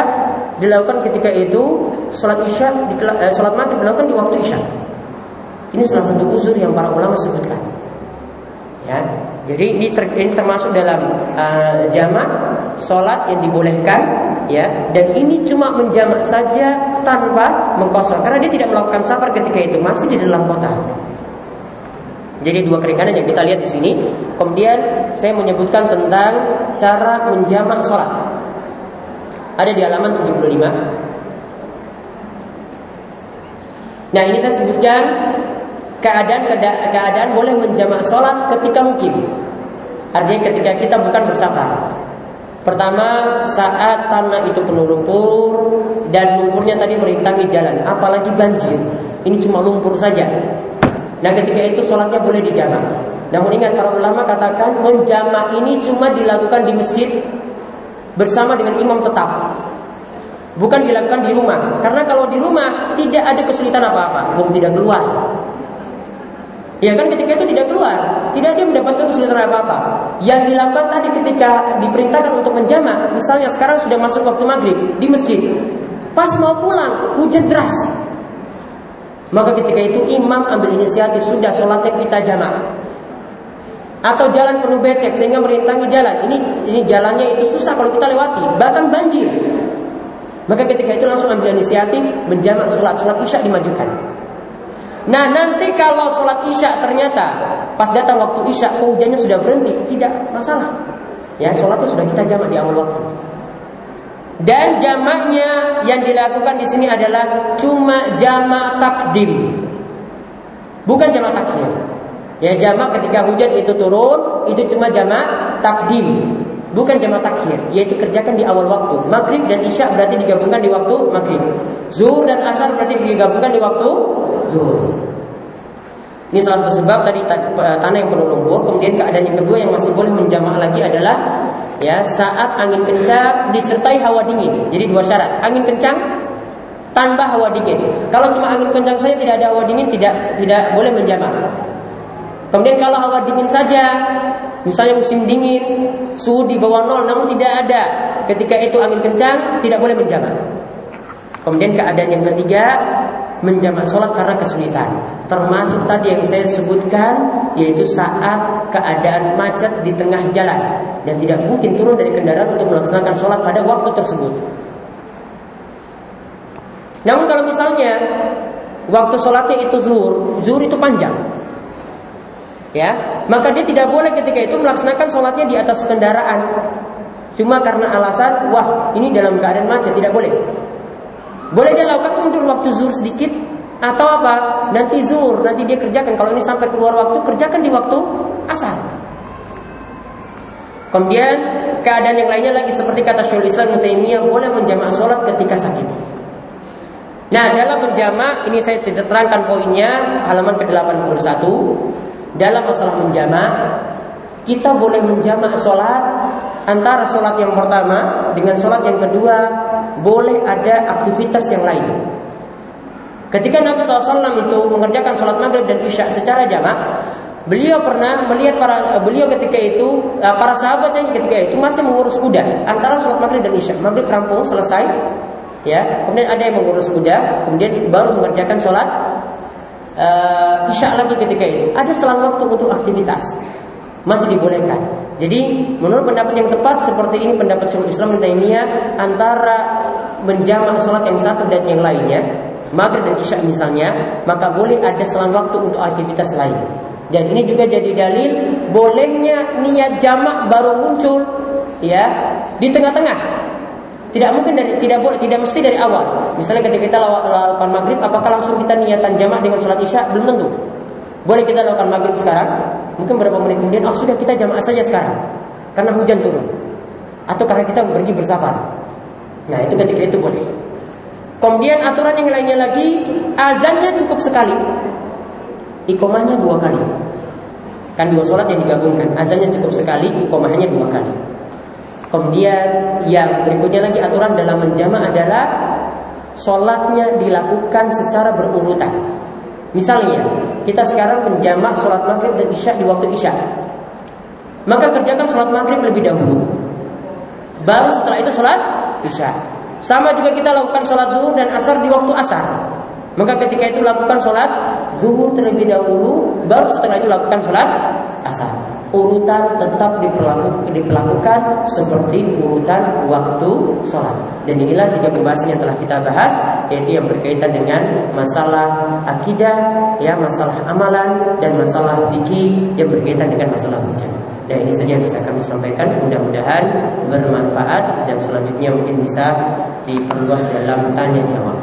dilakukan ketika itu sholat isya eh, sholat maghrib dilakukan di waktu isya. Ini salah satu uzur yang para ulama sebutkan. Ya, jadi ini, ter, ini termasuk dalam uh, jamak sholat yang dibolehkan ya dan ini cuma menjamak saja tanpa mengkosor karena dia tidak melakukan safar ketika itu masih di dalam kota. Jadi dua keringanan yang kita lihat di sini. Kemudian saya menyebutkan tentang cara menjamak sholat. Ada di halaman 75. Nah ini saya sebutkan keadaan keadaan boleh menjamak sholat ketika mungkin. Artinya ketika kita bukan bersafar. Pertama saat tanah itu penuh lumpur dan lumpurnya tadi merintangi jalan, apalagi banjir. Ini cuma lumpur saja. Nah ketika itu sholatnya boleh dijamak. Namun ingat para ulama katakan menjamak ini cuma dilakukan di masjid bersama dengan imam tetap. Bukan dilakukan di rumah. Karena kalau di rumah tidak ada kesulitan apa-apa. Belum tidak keluar. Ya kan ketika itu tidak keluar, tidak dia mendapatkan kesulitan apa-apa. Yang dilakukan tadi ketika diperintahkan untuk menjamak, misalnya sekarang sudah masuk waktu maghrib di masjid, pas mau pulang hujan deras, maka ketika itu imam ambil inisiatif sudah sholatnya kita jamak. Atau jalan penuh becek sehingga merintangi jalan. Ini ini jalannya itu susah kalau kita lewati, bahkan banjir. Maka ketika itu langsung ambil inisiatif menjamak sholat, sholat isya dimajukan. Nah nanti kalau sholat isya ternyata pas datang waktu isya hujannya sudah berhenti, tidak masalah. Ya sholatnya sudah kita jamak di awal waktu. Dan jamaknya yang dilakukan di sini adalah cuma jamak takdim, bukan jamak takhir. Ya jamak ketika hujan itu turun itu cuma jamak takdim, bukan jamak takhir, yaitu kerjakan di awal waktu. Maghrib dan isya berarti digabungkan di waktu maghrib. Zuhur dan asar berarti digabungkan di waktu zuhur. Ini salah satu sebab tadi tanah yang penuh lumpur. Kemudian keadaan yang kedua yang masih boleh menjamak lagi adalah ya saat angin kencang disertai hawa dingin. Jadi dua syarat. Angin kencang tanpa hawa dingin. Kalau cuma angin kencang saja tidak ada hawa dingin tidak tidak boleh menjamak. Kemudian kalau hawa dingin saja, misalnya musim dingin, suhu di bawah nol namun tidak ada ketika itu angin kencang, tidak boleh menjamak. Kemudian keadaan yang ketiga menjamak sholat karena kesulitan. Termasuk tadi yang saya sebutkan yaitu saat keadaan macet di tengah jalan dan tidak mungkin turun dari kendaraan untuk melaksanakan sholat pada waktu tersebut. Namun kalau misalnya waktu sholatnya itu zuhur, zuhur itu panjang, ya maka dia tidak boleh ketika itu melaksanakan sholatnya di atas kendaraan. Cuma karena alasan, wah ini dalam keadaan macet tidak boleh. Boleh dia lakukan mundur waktu zuhur sedikit atau apa? Nanti zuhur, nanti dia kerjakan. Kalau ini sampai keluar waktu, kerjakan di waktu asar. Kemudian keadaan yang lainnya lagi seperti kata Syaikhul Islam Taimiyah boleh menjamak sholat ketika sakit. Nah dalam menjamak ini saya tidak terangkan poinnya halaman ke-81 dalam masalah menjamak kita boleh menjamak sholat antara sholat yang pertama dengan sholat yang kedua boleh ada aktivitas yang lain. Ketika Nabi SAW itu mengerjakan sholat maghrib dan isya secara jamak, beliau pernah melihat para beliau ketika itu eh, para sahabatnya ketika itu masih mengurus kuda antara sholat maghrib dan isya. Maghrib rampung selesai, ya. Kemudian ada yang mengurus kuda, kemudian baru mengerjakan sholat uh, isya lagi ketika itu. Ada selang waktu untuk aktivitas masih dibolehkan. Jadi menurut pendapat yang tepat seperti ini pendapat Syaikhul Islam Taimiyah antara menjamak sholat yang satu dan yang lainnya, maghrib dan isya misalnya, maka boleh ada selang waktu untuk aktivitas lain. Dan ini juga jadi dalil bolehnya niat jamak baru muncul ya di tengah-tengah. Tidak mungkin dari tidak boleh tidak mesti dari awal. Misalnya ketika kita lakukan maghrib, apakah langsung kita niatan jamak dengan sholat isya? Belum tentu. Boleh kita lakukan maghrib sekarang, mungkin beberapa menit kemudian, oh sudah kita jamaah saja sekarang, karena hujan turun, atau karena kita pergi bersafar. Nah itu ketika itu boleh. Kemudian aturan yang lainnya lagi, azannya cukup sekali, ikomahnya dua kali. Kan dua sholat yang digabungkan, azannya cukup sekali, ikomahnya dua kali. Kemudian yang berikutnya lagi aturan dalam menjama adalah sholatnya dilakukan secara berurutan. Misalnya, kita sekarang menjamak sholat maghrib dan isya di waktu isya. Maka kerjakan sholat maghrib lebih dahulu. Baru setelah itu sholat isya. Sama juga kita lakukan sholat zuhur dan asar di waktu asar. Maka ketika itu lakukan sholat zuhur terlebih dahulu, baru setelah itu lakukan sholat asar. Urutan tetap diperlakukan, seperti urutan waktu sholat. Dan inilah tiga pembahasan yang telah kita bahas, yaitu yang berkaitan dengan masalah akidah, ya masalah amalan dan masalah fikih yang berkaitan dengan masalah hujan. Dan ini saja yang bisa kami sampaikan. Mudah-mudahan bermanfaat dan selanjutnya mungkin bisa diperluas dalam tanya jawab.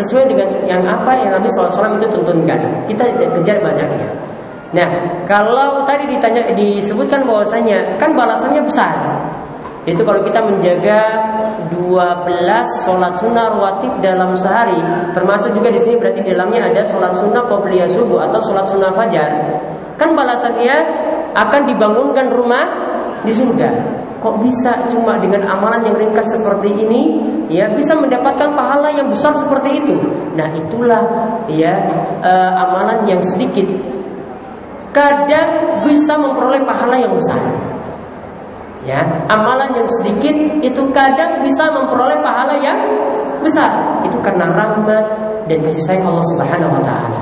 Sesuai dengan yang apa yang Nabi SAW itu tuntunkan. Kita kejar banyaknya. Nah, kalau tadi ditanya disebutkan bahwasanya kan balasannya besar. Itu kalau kita menjaga 12 sholat sunnah rawatib dalam sehari, termasuk juga di sini berarti di dalamnya ada sholat sunnah qobliyah subuh atau sholat sunnah fajar. Kan balasannya akan dibangunkan rumah di surga. Kok bisa cuma dengan amalan yang ringkas seperti ini, ya bisa mendapatkan pahala yang besar seperti itu. Nah itulah ya eh, amalan yang sedikit kadang bisa memperoleh pahala yang besar. Ya, amalan yang sedikit itu kadang bisa memperoleh pahala yang besar. Itu karena rahmat dan kasih sayang Allah Subhanahu wa taala.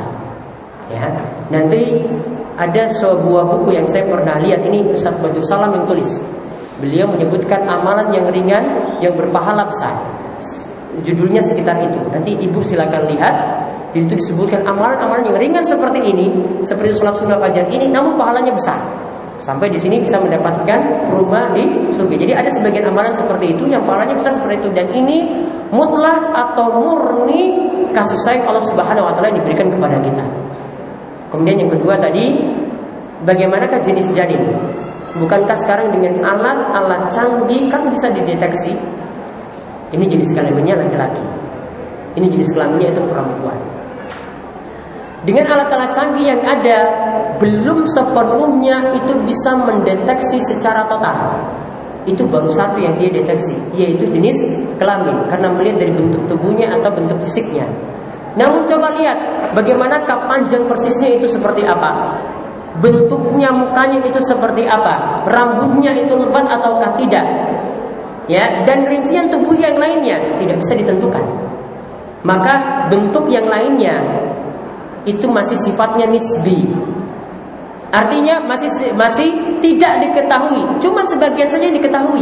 Ya. Nanti ada sebuah buku yang saya pernah lihat ini Ustaz Baju Salam yang tulis. Beliau menyebutkan amalan yang ringan yang berpahala besar. Judulnya sekitar itu. Nanti ibu silakan lihat. Di situ disebutkan amalan-amalan yang ringan seperti ini, seperti sholat sunnah fajar ini, namun pahalanya besar. Sampai di sini bisa mendapatkan rumah di surga. Jadi ada sebagian amalan seperti itu yang pahalanya besar seperti itu dan ini mutlak atau murni kasih sayang Allah Subhanahu wa taala yang diberikan kepada kita. Kemudian yang kedua tadi bagaimanakah jenis janin? Bukankah sekarang dengan alat-alat canggih kan bisa dideteksi ini jenis kelaminnya laki-laki. Ini jenis kelaminnya itu perempuan. Dengan alat-alat canggih yang ada, belum sepenuhnya itu bisa mendeteksi secara total. Itu baru satu yang dia deteksi, yaitu jenis kelamin, karena melihat dari bentuk tubuhnya atau bentuk fisiknya. Namun coba lihat bagaimana panjang persisnya itu seperti apa. Bentuknya mukanya itu seperti apa, rambutnya itu lebat ataukah tidak. Ya, dan rincian tubuh yang lainnya tidak bisa ditentukan. Maka bentuk yang lainnya itu masih sifatnya nisbi. Artinya masih masih tidak diketahui, cuma sebagian saja yang diketahui.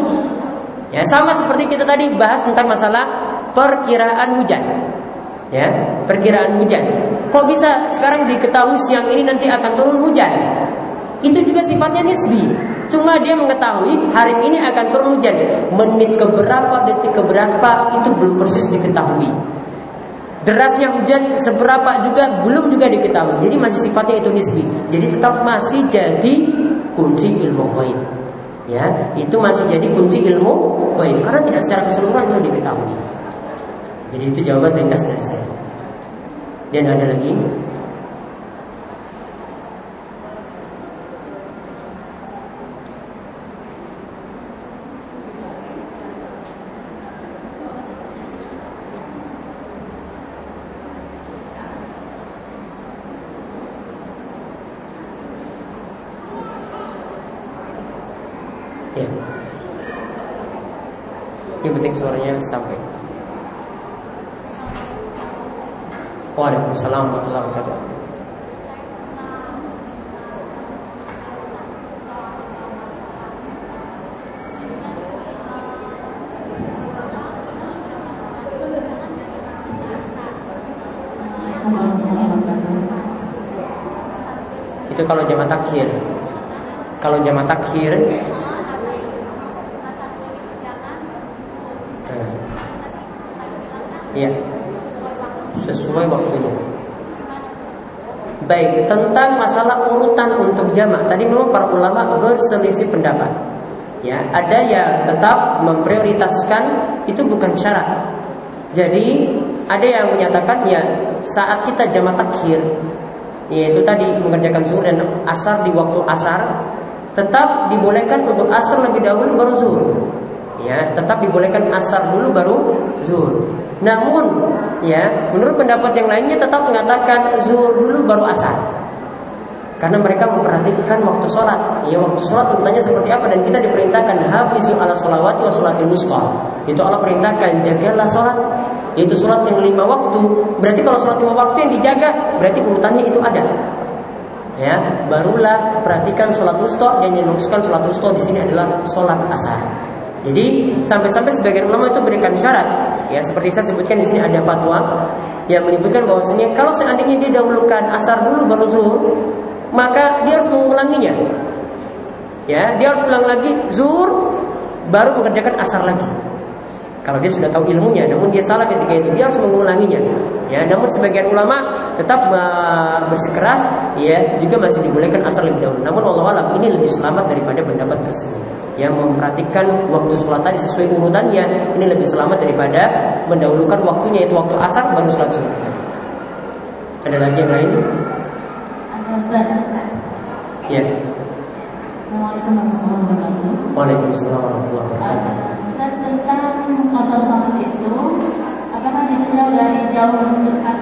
Ya, sama seperti kita tadi bahas tentang masalah perkiraan hujan. Ya, perkiraan hujan. Kok bisa sekarang diketahui siang ini nanti akan turun hujan? Itu juga sifatnya nisbi. Cuma dia mengetahui hari ini akan turun hujan. Menit keberapa, detik keberapa itu belum persis diketahui. Derasnya hujan seberapa juga belum juga diketahui. Jadi masih sifatnya itu nisbi. Jadi tetap masih jadi kunci ilmu gaib. Ya, itu masih jadi kunci ilmu gaib karena tidak secara keseluruhan itu diketahui. Jadi itu jawaban ringkas dari saya. Dan ada lagi Ya. Yang penting suaranya sampai. Waalaikumsalam warahmatullahi wabarakatuh. Itu kalau jamaah takhir. Kalau jamaah takhir Ya. Sesuai waktunya. Baik, tentang masalah urutan untuk jamak tadi memang para ulama berselisih pendapat. Ya, ada yang tetap memprioritaskan itu bukan syarat. Jadi ada yang menyatakan ya saat kita jamak takhir yaitu tadi mengerjakan zuhur dan asar di waktu asar tetap dibolehkan untuk asar lebih dahulu baru zuhur. Ya, tetap dibolehkan asar dulu baru zuhur. Namun, ya, menurut pendapat yang lainnya tetap mengatakan zuhur dulu baru asar. Karena mereka memperhatikan waktu sholat. Ya waktu sholat urutannya seperti apa? Dan kita diperintahkan Hafizu ala sholawati wa sholatil wusta Itu Allah perintahkan Jagalah sholat. Yaitu sholat yang lima waktu. Berarti kalau sholat lima waktu yang dijaga Berarti urutannya itu ada. Ya, barulah perhatikan sholat wusta dan yang dimaksudkan sholat wusta di sini adalah sholat asar. Jadi sampai-sampai sebagian ulama itu berikan syarat, ya seperti saya sebutkan di sini ada fatwa yang menyebutkan bahwasanya kalau seandainya dia dahulukan asar dulu baru zuhur, maka dia harus mengulanginya. Ya, dia harus ulang lagi zuhur baru mengerjakan asar lagi. Kalau dia sudah tahu ilmunya, namun dia salah ketika itu, dia harus mengulanginya. Ya, namun sebagian ulama tetap uh, bersikeras, ya juga masih dibolehkan asar lebih dahulu. Namun Allah alam ini lebih selamat daripada pendapat tersebut. Yang memperhatikan waktu sholat tadi sesuai urutannya, ini lebih selamat daripada mendahulukan waktunya yaitu waktu asar baru sholat zuhur. Ada lagi yang lain? Ya. Waalaikumsalam warahmatullahi wabarakatuh. Ustaz tentang sholat itu apakah ditinjau dari jauh dekat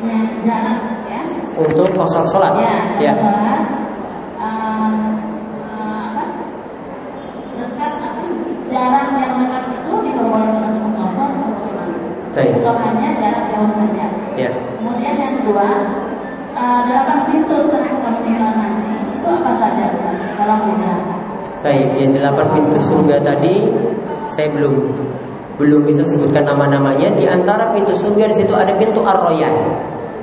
yang jarak ya? Untuk kosong sholat. Ya, ya. sholat um, uh, apa? Dekat apa? Jarak yang dekat itu diperbolehkan untuk kosong atau bagaimana? Atau hanya jarak jauh saja? Ya. Kemudian yang kedua, uh, delapan pintu setelah nanti itu apa saja? Kalau dijelaskan. Baik, yang delapan pintu surga tadi saya belum belum bisa sebutkan nama-namanya. Di antara pintu surga di situ ada pintu Ar-Royan,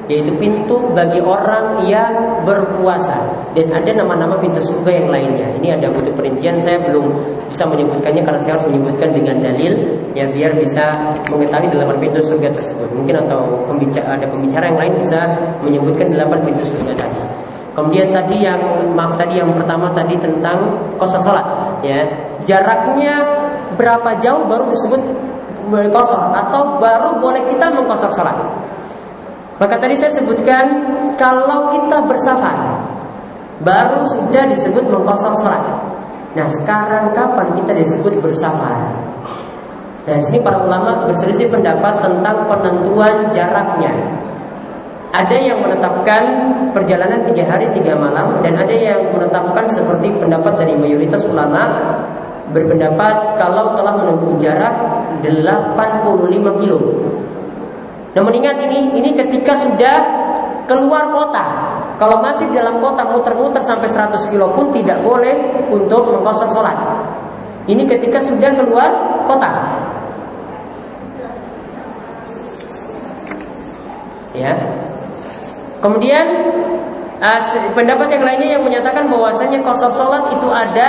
yaitu pintu bagi orang yang berpuasa. Dan ada nama-nama pintu surga yang lainnya. Ini ada butuh perincian, saya belum bisa menyebutkannya karena saya harus menyebutkan dengan dalil ya biar bisa mengetahui delapan pintu surga tersebut. Mungkin atau pembicara, ada pembicara yang lain bisa menyebutkan delapan pintu surga tadi. Kemudian tadi yang maaf tadi yang pertama tadi tentang kosor sholat ya jaraknya berapa jauh baru disebut kosor atau baru boleh kita mengkosor sholat. Maka tadi saya sebutkan kalau kita bersafar baru sudah disebut mengkosor sholat. Nah sekarang kapan kita disebut bersafar? Nah sini para ulama berselisih pendapat tentang penentuan jaraknya. Ada yang menetapkan perjalanan tiga hari tiga malam dan ada yang menetapkan seperti pendapat dari mayoritas ulama berpendapat kalau telah menempuh jarak 85 kilo. Namun ingat ini, ini ketika sudah keluar kota. Kalau masih di dalam kota muter-muter sampai 100 kilo pun tidak boleh untuk mengkosor sholat. Ini ketika sudah keluar kota. Ya, Kemudian uh, pendapat yang lainnya yang menyatakan bahwasanya kosor sholat itu ada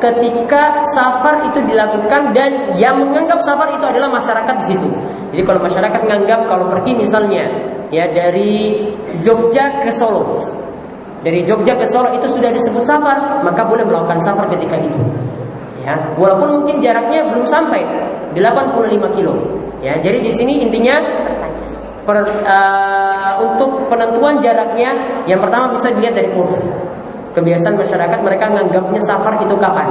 ketika safar itu dilakukan dan yang menganggap safar itu adalah masyarakat di situ. Jadi kalau masyarakat menganggap kalau pergi misalnya ya dari Jogja ke Solo, dari Jogja ke Solo itu sudah disebut safar, maka boleh melakukan safar ketika itu. Ya, walaupun mungkin jaraknya belum sampai 85 kilo. Ya, jadi di sini intinya per, uh, untuk penentuan jaraknya yang pertama bisa dilihat dari urf. Kebiasaan masyarakat mereka menganggapnya safar itu kapan?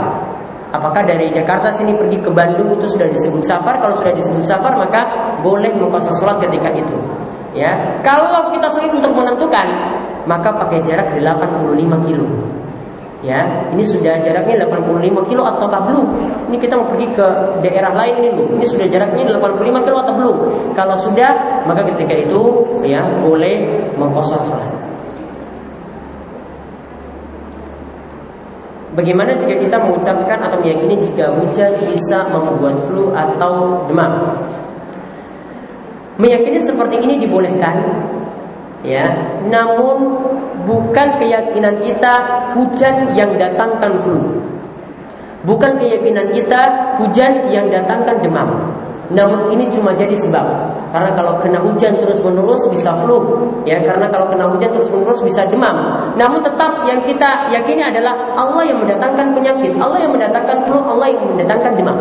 Apakah dari Jakarta sini pergi ke Bandung itu sudah disebut safar? Kalau sudah disebut safar maka boleh mengkosor sholat ketika itu. Ya, kalau kita sulit untuk menentukan maka pakai jarak 85 kilo. Ya, ini sudah jaraknya 85 kilo atau belum? Ini kita mau pergi ke daerah lain ini loh. Ini sudah jaraknya 85 kilo atau belum? Kalau sudah, maka ketika itu ya boleh mengkosor sholat. Bagaimana jika kita mengucapkan atau meyakini jika hujan bisa membuat flu atau demam? Meyakini seperti ini dibolehkan, ya. Namun bukan keyakinan kita hujan yang datangkan flu. Bukan keyakinan kita hujan yang datangkan demam. Namun ini cuma jadi sebab. Karena kalau kena hujan terus menerus bisa flu, ya. Karena kalau kena hujan terus menerus bisa demam. Namun tetap yang kita yakini adalah Allah yang mendatangkan penyakit, Allah yang mendatangkan flu, Allah yang mendatangkan demam.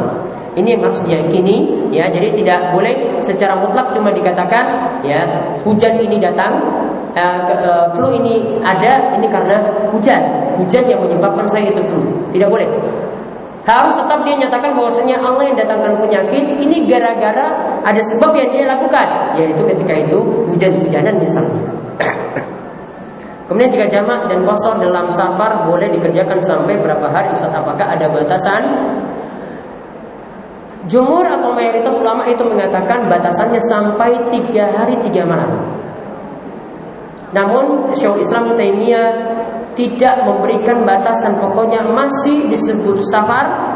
Ini yang harus diyakini, ya. Jadi tidak boleh secara mutlak cuma dikatakan, ya, hujan ini datang, uh, uh, flu ini ada, ini karena hujan, hujan yang menyebabkan saya itu flu. Tidak boleh. Harus tetap dia nyatakan bahwasanya Allah yang datangkan penyakit ini gara-gara ada sebab yang dia lakukan, yaitu ketika itu hujan-hujanan misalnya. Kemudian jika jamak dan kosong dalam safar boleh dikerjakan sampai berapa hari Ustaz? Apakah ada batasan? Jumur atau mayoritas ulama itu mengatakan batasannya sampai tiga hari tiga malam. Namun Syekhul Islam Taimiyah tidak memberikan batasan pokoknya masih disebut safar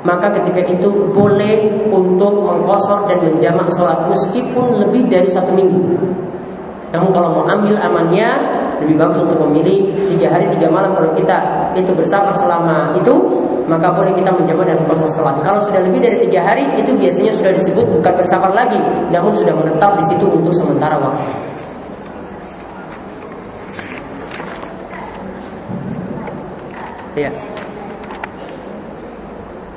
maka ketika itu boleh untuk mengkosor dan menjamak sholat meskipun lebih dari satu minggu. Namun kalau mau ambil amannya lebih bagus untuk memilih tiga hari tiga malam kalau kita itu bersafar selama itu maka boleh kita menjamak dan mengkosor sholat. Kalau sudah lebih dari tiga hari itu biasanya sudah disebut bukan bersafar lagi, namun sudah menetap di situ untuk sementara waktu. Iya.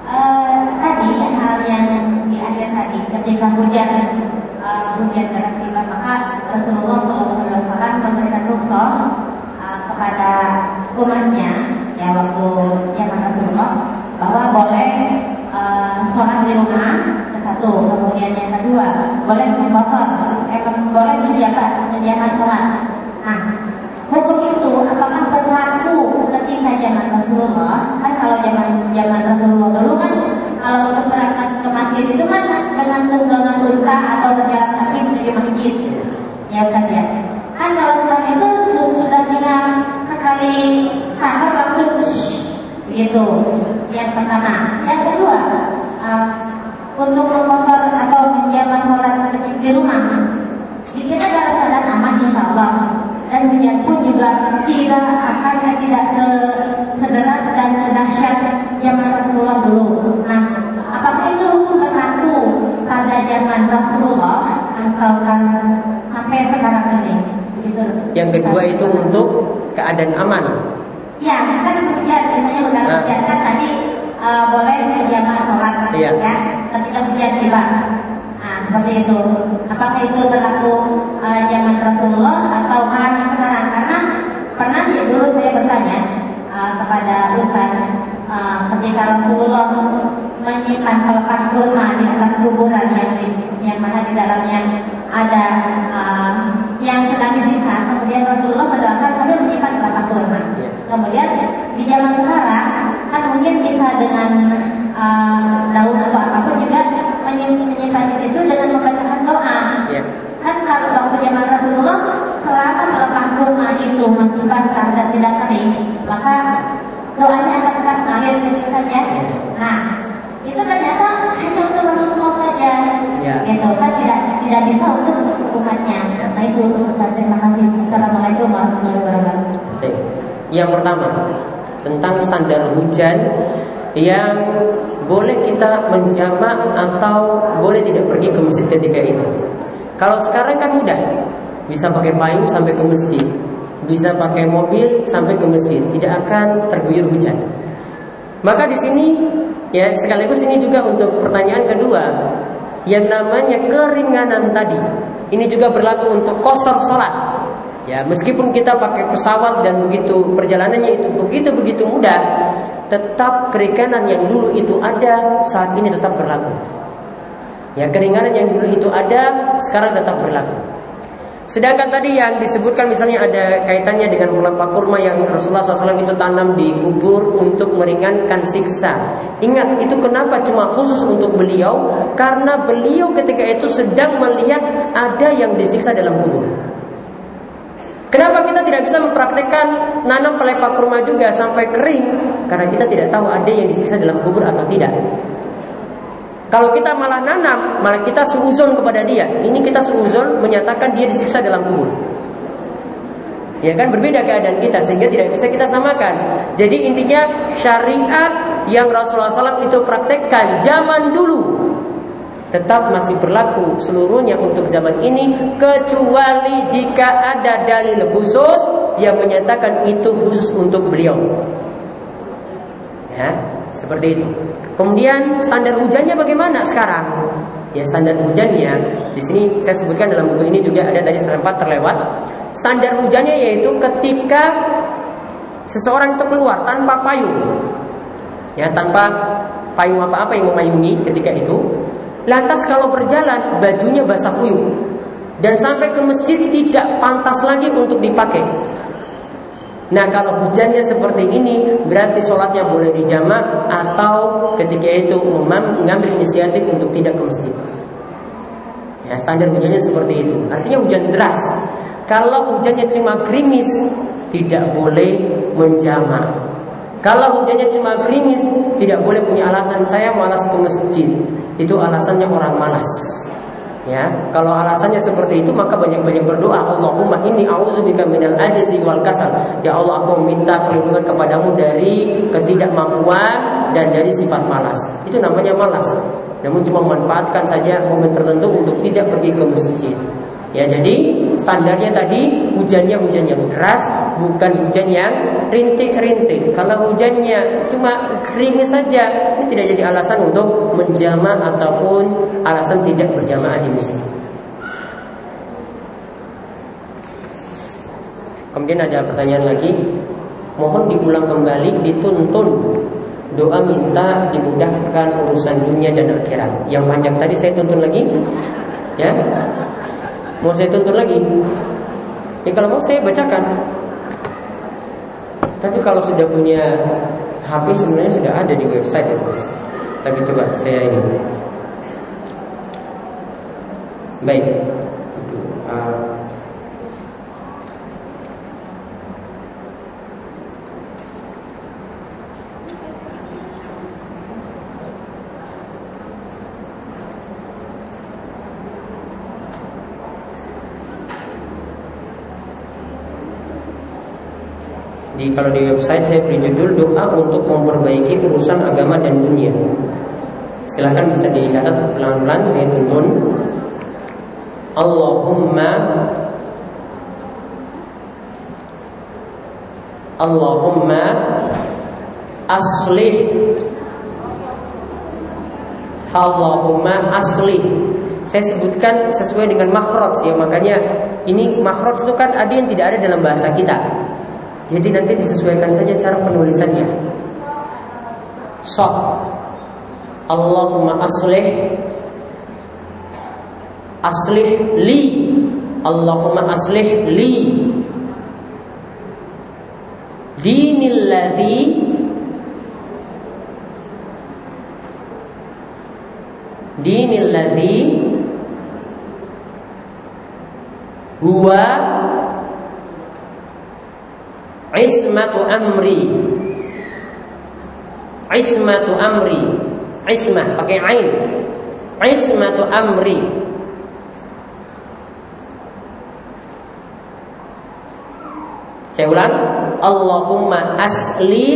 Uh, tadi hal yang di akhir tadi ketika hujan uh, hujan deras tiba maka Rasulullah SAW memberikan rukhsah uh, kepada umatnya ya waktu zaman Rasulullah bahwa boleh uh, sholat di rumah satu kemudian yang kedua boleh memposor eh, boleh menjabat menjabat sholat nah hukum ketika zaman Rasulullah kan kalau zaman zaman Rasulullah dulu kan kalau untuk berangkat ke masjid itu kan dengan tunggangan unta atau berjalan kaki menuju masjid. Ya kan ya. Kan kalau sekarang itu sudah tinggal sekali sahabat langsung gitu. Yang pertama. Yang kedua uh, untuk mengkosor atau menjaga sholat di rumah kita dalam keadaan aman insya Allah dan hujan pun juga tidak akan tidak sederas dan sedahsyat zaman Rasulullah dulu. Nah, apakah itu hukum berlaku pada zaman Rasulullah atau kan sampai sekarang ini? Gitu. Yang kedua itu untuk keadaan aman. Ya, kan hujan biasanya udah nah. hujan kan tadi uh, boleh berjamaah sholat iya. ya ketika hujan tiba seperti itu. Apakah itu berlaku uh, zaman Rasulullah atau hari sekarang? Karena pernah ya dulu saya bertanya uh, kepada Ustaz uh, ketika Rasulullah menyimpan pelepas kurma di atas kuburan yang di, yang mana di dalamnya ada uh, yang sedang disiksa. Kemudian Rasulullah mendoakan sambil menyimpan pelepas kurma. Kemudian di zaman sekarang kan mungkin bisa dengan uh, daun atau apa pun juga menyimpan di situ dengan membacakan doa. Yeah. Kan kalau waktu zaman Rasulullah selama melepas kurma itu masih basah dan tidak kering, maka doanya akan tetap mengalir begitu saja. Nah, itu ternyata hanya untuk Rasulullah saja. Yeah. Gitu kan tidak tidak bisa untuk umatnya. Nah itu Ustaz terima kasih. Assalamualaikum warahmatullahi wabarakatuh. Yang pertama tentang standar hujan yang boleh kita menjamak atau boleh tidak pergi ke masjid ketika itu. Kalau sekarang kan mudah, bisa pakai payung sampai ke masjid, bisa pakai mobil sampai ke masjid, tidak akan terguyur hujan. Maka di sini ya sekaligus ini juga untuk pertanyaan kedua yang namanya keringanan tadi. Ini juga berlaku untuk kosor sholat. Ya, meskipun kita pakai pesawat dan begitu perjalanannya itu begitu begitu mudah, tetap keringanan yang dulu itu ada saat ini tetap berlaku. Ya, keringanan yang dulu itu ada sekarang tetap berlaku. Sedangkan tadi yang disebutkan misalnya ada kaitannya dengan pelepah kurma yang Rasulullah SAW itu tanam di kubur untuk meringankan siksa. Ingat itu kenapa cuma khusus untuk beliau? Karena beliau ketika itu sedang melihat ada yang disiksa dalam kubur. Kenapa kita tidak bisa mempraktekkan nanam pelepah kurma juga sampai kering? Karena kita tidak tahu ada yang disiksa dalam kubur atau tidak. Kalau kita malah nanam, malah kita seuzon kepada dia. Ini kita seuzon menyatakan dia disiksa dalam kubur. Ya kan berbeda keadaan kita sehingga tidak bisa kita samakan. Jadi intinya syariat yang Rasulullah SAW itu praktekkan zaman dulu tetap masih berlaku seluruhnya untuk zaman ini kecuali jika ada dalil khusus yang menyatakan itu khusus untuk beliau. Ya, seperti itu. Kemudian standar hujannya bagaimana sekarang? Ya standar hujannya di sini saya sebutkan dalam buku ini juga ada tadi sempat terlewat. Standar hujannya yaitu ketika seseorang itu keluar tanpa payung, ya tanpa payung apa-apa yang memayungi ketika itu, Lantas kalau berjalan bajunya basah kuyup dan sampai ke masjid tidak pantas lagi untuk dipakai. Nah kalau hujannya seperti ini berarti sholatnya boleh dijamak atau ketika itu mengambil inisiatif untuk tidak ke masjid. Ya standar hujannya seperti itu. Artinya hujan deras. Kalau hujannya cuma gerimis tidak boleh menjamak. Kalau hujannya cuma gerimis tidak boleh punya alasan saya malas ke masjid itu alasannya orang malas. Ya, kalau alasannya seperti itu maka banyak-banyak berdoa, Allahumma inni a'udzubika minal ajzi wal kasal. Ya Allah, aku meminta perlindungan kepadamu dari ketidakmampuan dan dari sifat malas. Itu namanya malas. Namun cuma memanfaatkan saja momen tertentu untuk tidak pergi ke masjid. Ya jadi standarnya tadi hujannya hujan yang deras bukan hujan yang rintik-rintik. Kalau hujannya cuma gerimis saja ini tidak jadi alasan untuk menjama ataupun alasan tidak berjamaah di masjid. Kemudian ada pertanyaan lagi Mohon diulang kembali dituntun Doa minta dimudahkan urusan dunia dan akhirat Yang panjang tadi saya tuntun lagi Ya Mau saya tuntun lagi? Ya kalau mau saya bacakan. Tapi kalau sudah punya HP sebenarnya sudah ada di website itu. Tapi coba saya ini. Baik. Uh, di kalau di website saya beri judul doa untuk memperbaiki urusan agama dan dunia. Silahkan bisa dicatat pelan-pelan saya tuntun. Allahumma Allahumma aslih Allahumma aslih saya sebutkan sesuai dengan makhraj ya makanya ini makhraj itu kan ada yang tidak ada dalam bahasa kita jadi nanti disesuaikan saja cara penulisannya. Shot. Allahumma aslih. Aslih li. Allahumma aslih li. Dinil ladzi. Huwa Ismatu amri. Ismatu amri. Ismah pakai ain. Ismatu amri. Saya ulang. Allahumma asli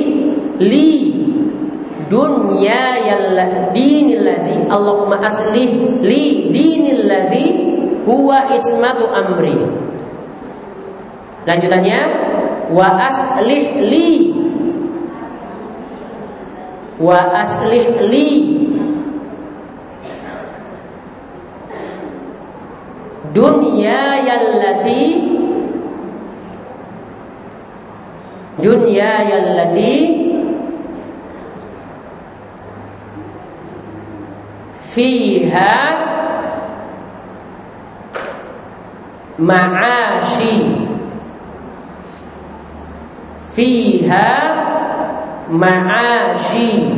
li dunya dinil ladzi. Allahumma asli li dinil ladzi huwa ismatu amri. Lanjutannya wa aslih li. Wa aslih li. Dunya yallati dunya yallati fiha ma'ashi fiha ma'ashi.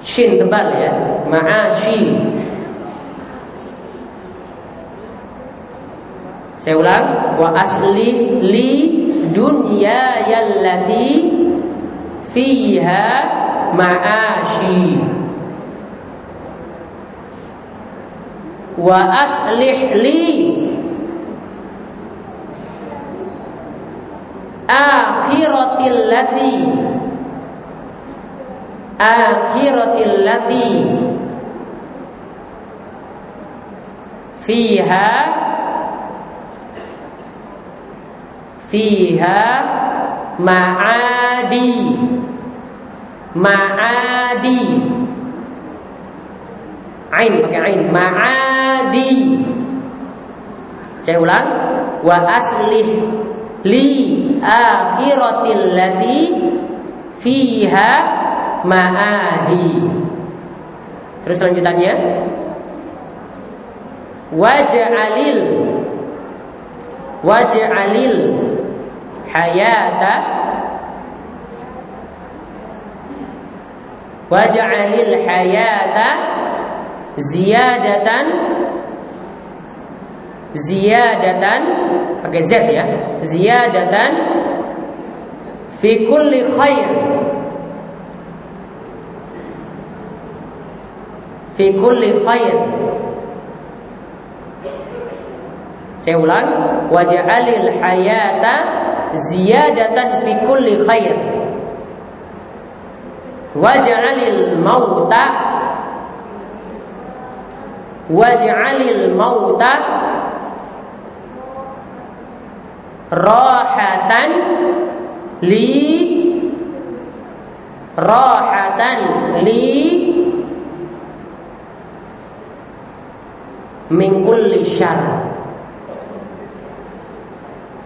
Shin tebal ya? Ma'ashi. Saya ulang. Wa asli li dunya yallati fiha ma'ashi. Wa aslih li akhiratil lati. Akhiratil lati. Fiha. Fiha ma'adi. Ma'adi. Ain pakai ain. Ma'adi. Saya ulang. Wa aslih li akhiratil lati fiha ma'adi. Terus lanjutannya waj'alil waj'alil hayata waj'alil hayata ziyadatan ziyadatan pakai z ya ziyadatan fi kulli khair fi kulli khair saya ulang waj'alil hayata ziyadatan fi kulli khair waj'alil mauta waj'alil mauta rahatan li rahatan li min kulli syarr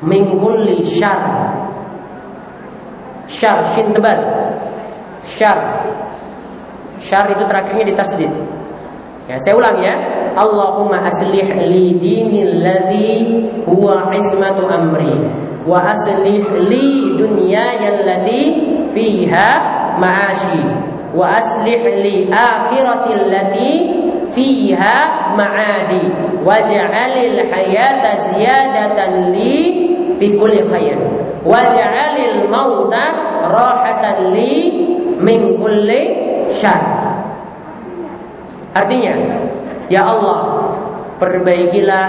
min kulli syar. Syar shin tebal. Syar. Syar itu terakhirnya di tasdid. Ya saya ulang ya Allahumma aslih li dinil ladzi huwa ismatu amri wa aslih li dunyaya allati fiha ma'ashi wa aslih li akhirati allati fiha ma'adi waj'alil hayata ziyadatan li fi kulli khair waj'alil mauta rahatan li min kulli syar. Artinya ya Allah perbaikilah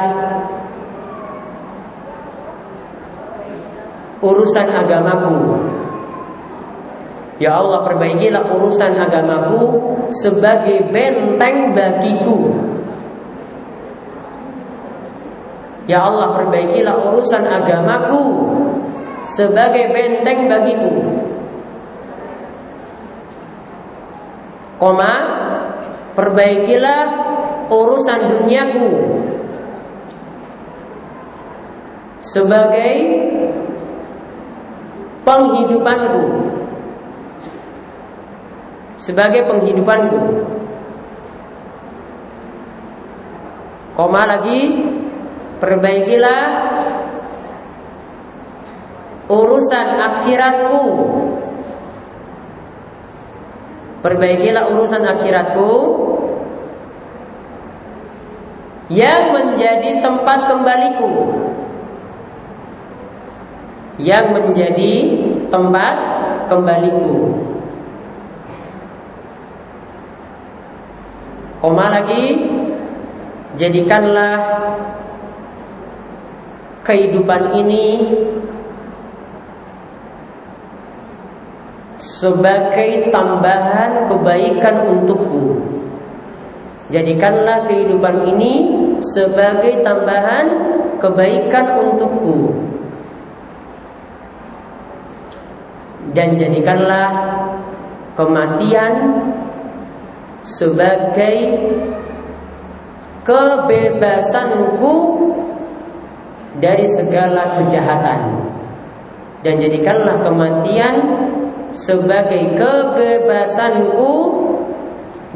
urusan agamaku Ya Allah perbaikilah urusan agamaku sebagai benteng bagiku. Ya Allah perbaikilah urusan agamaku sebagai benteng bagiku. Koma perbaikilah urusan duniaku sebagai penghidupanku sebagai penghidupanku. Koma lagi, perbaikilah urusan akhiratku. Perbaikilah urusan akhiratku yang menjadi tempat kembaliku. Yang menjadi tempat kembaliku. Koma lagi Jadikanlah Kehidupan ini Sebagai tambahan kebaikan untukku Jadikanlah kehidupan ini Sebagai tambahan kebaikan untukku. Dan jadikanlah Kematian sebagai kebebasanku dari segala kejahatan. Dan jadikanlah kematian sebagai kebebasanku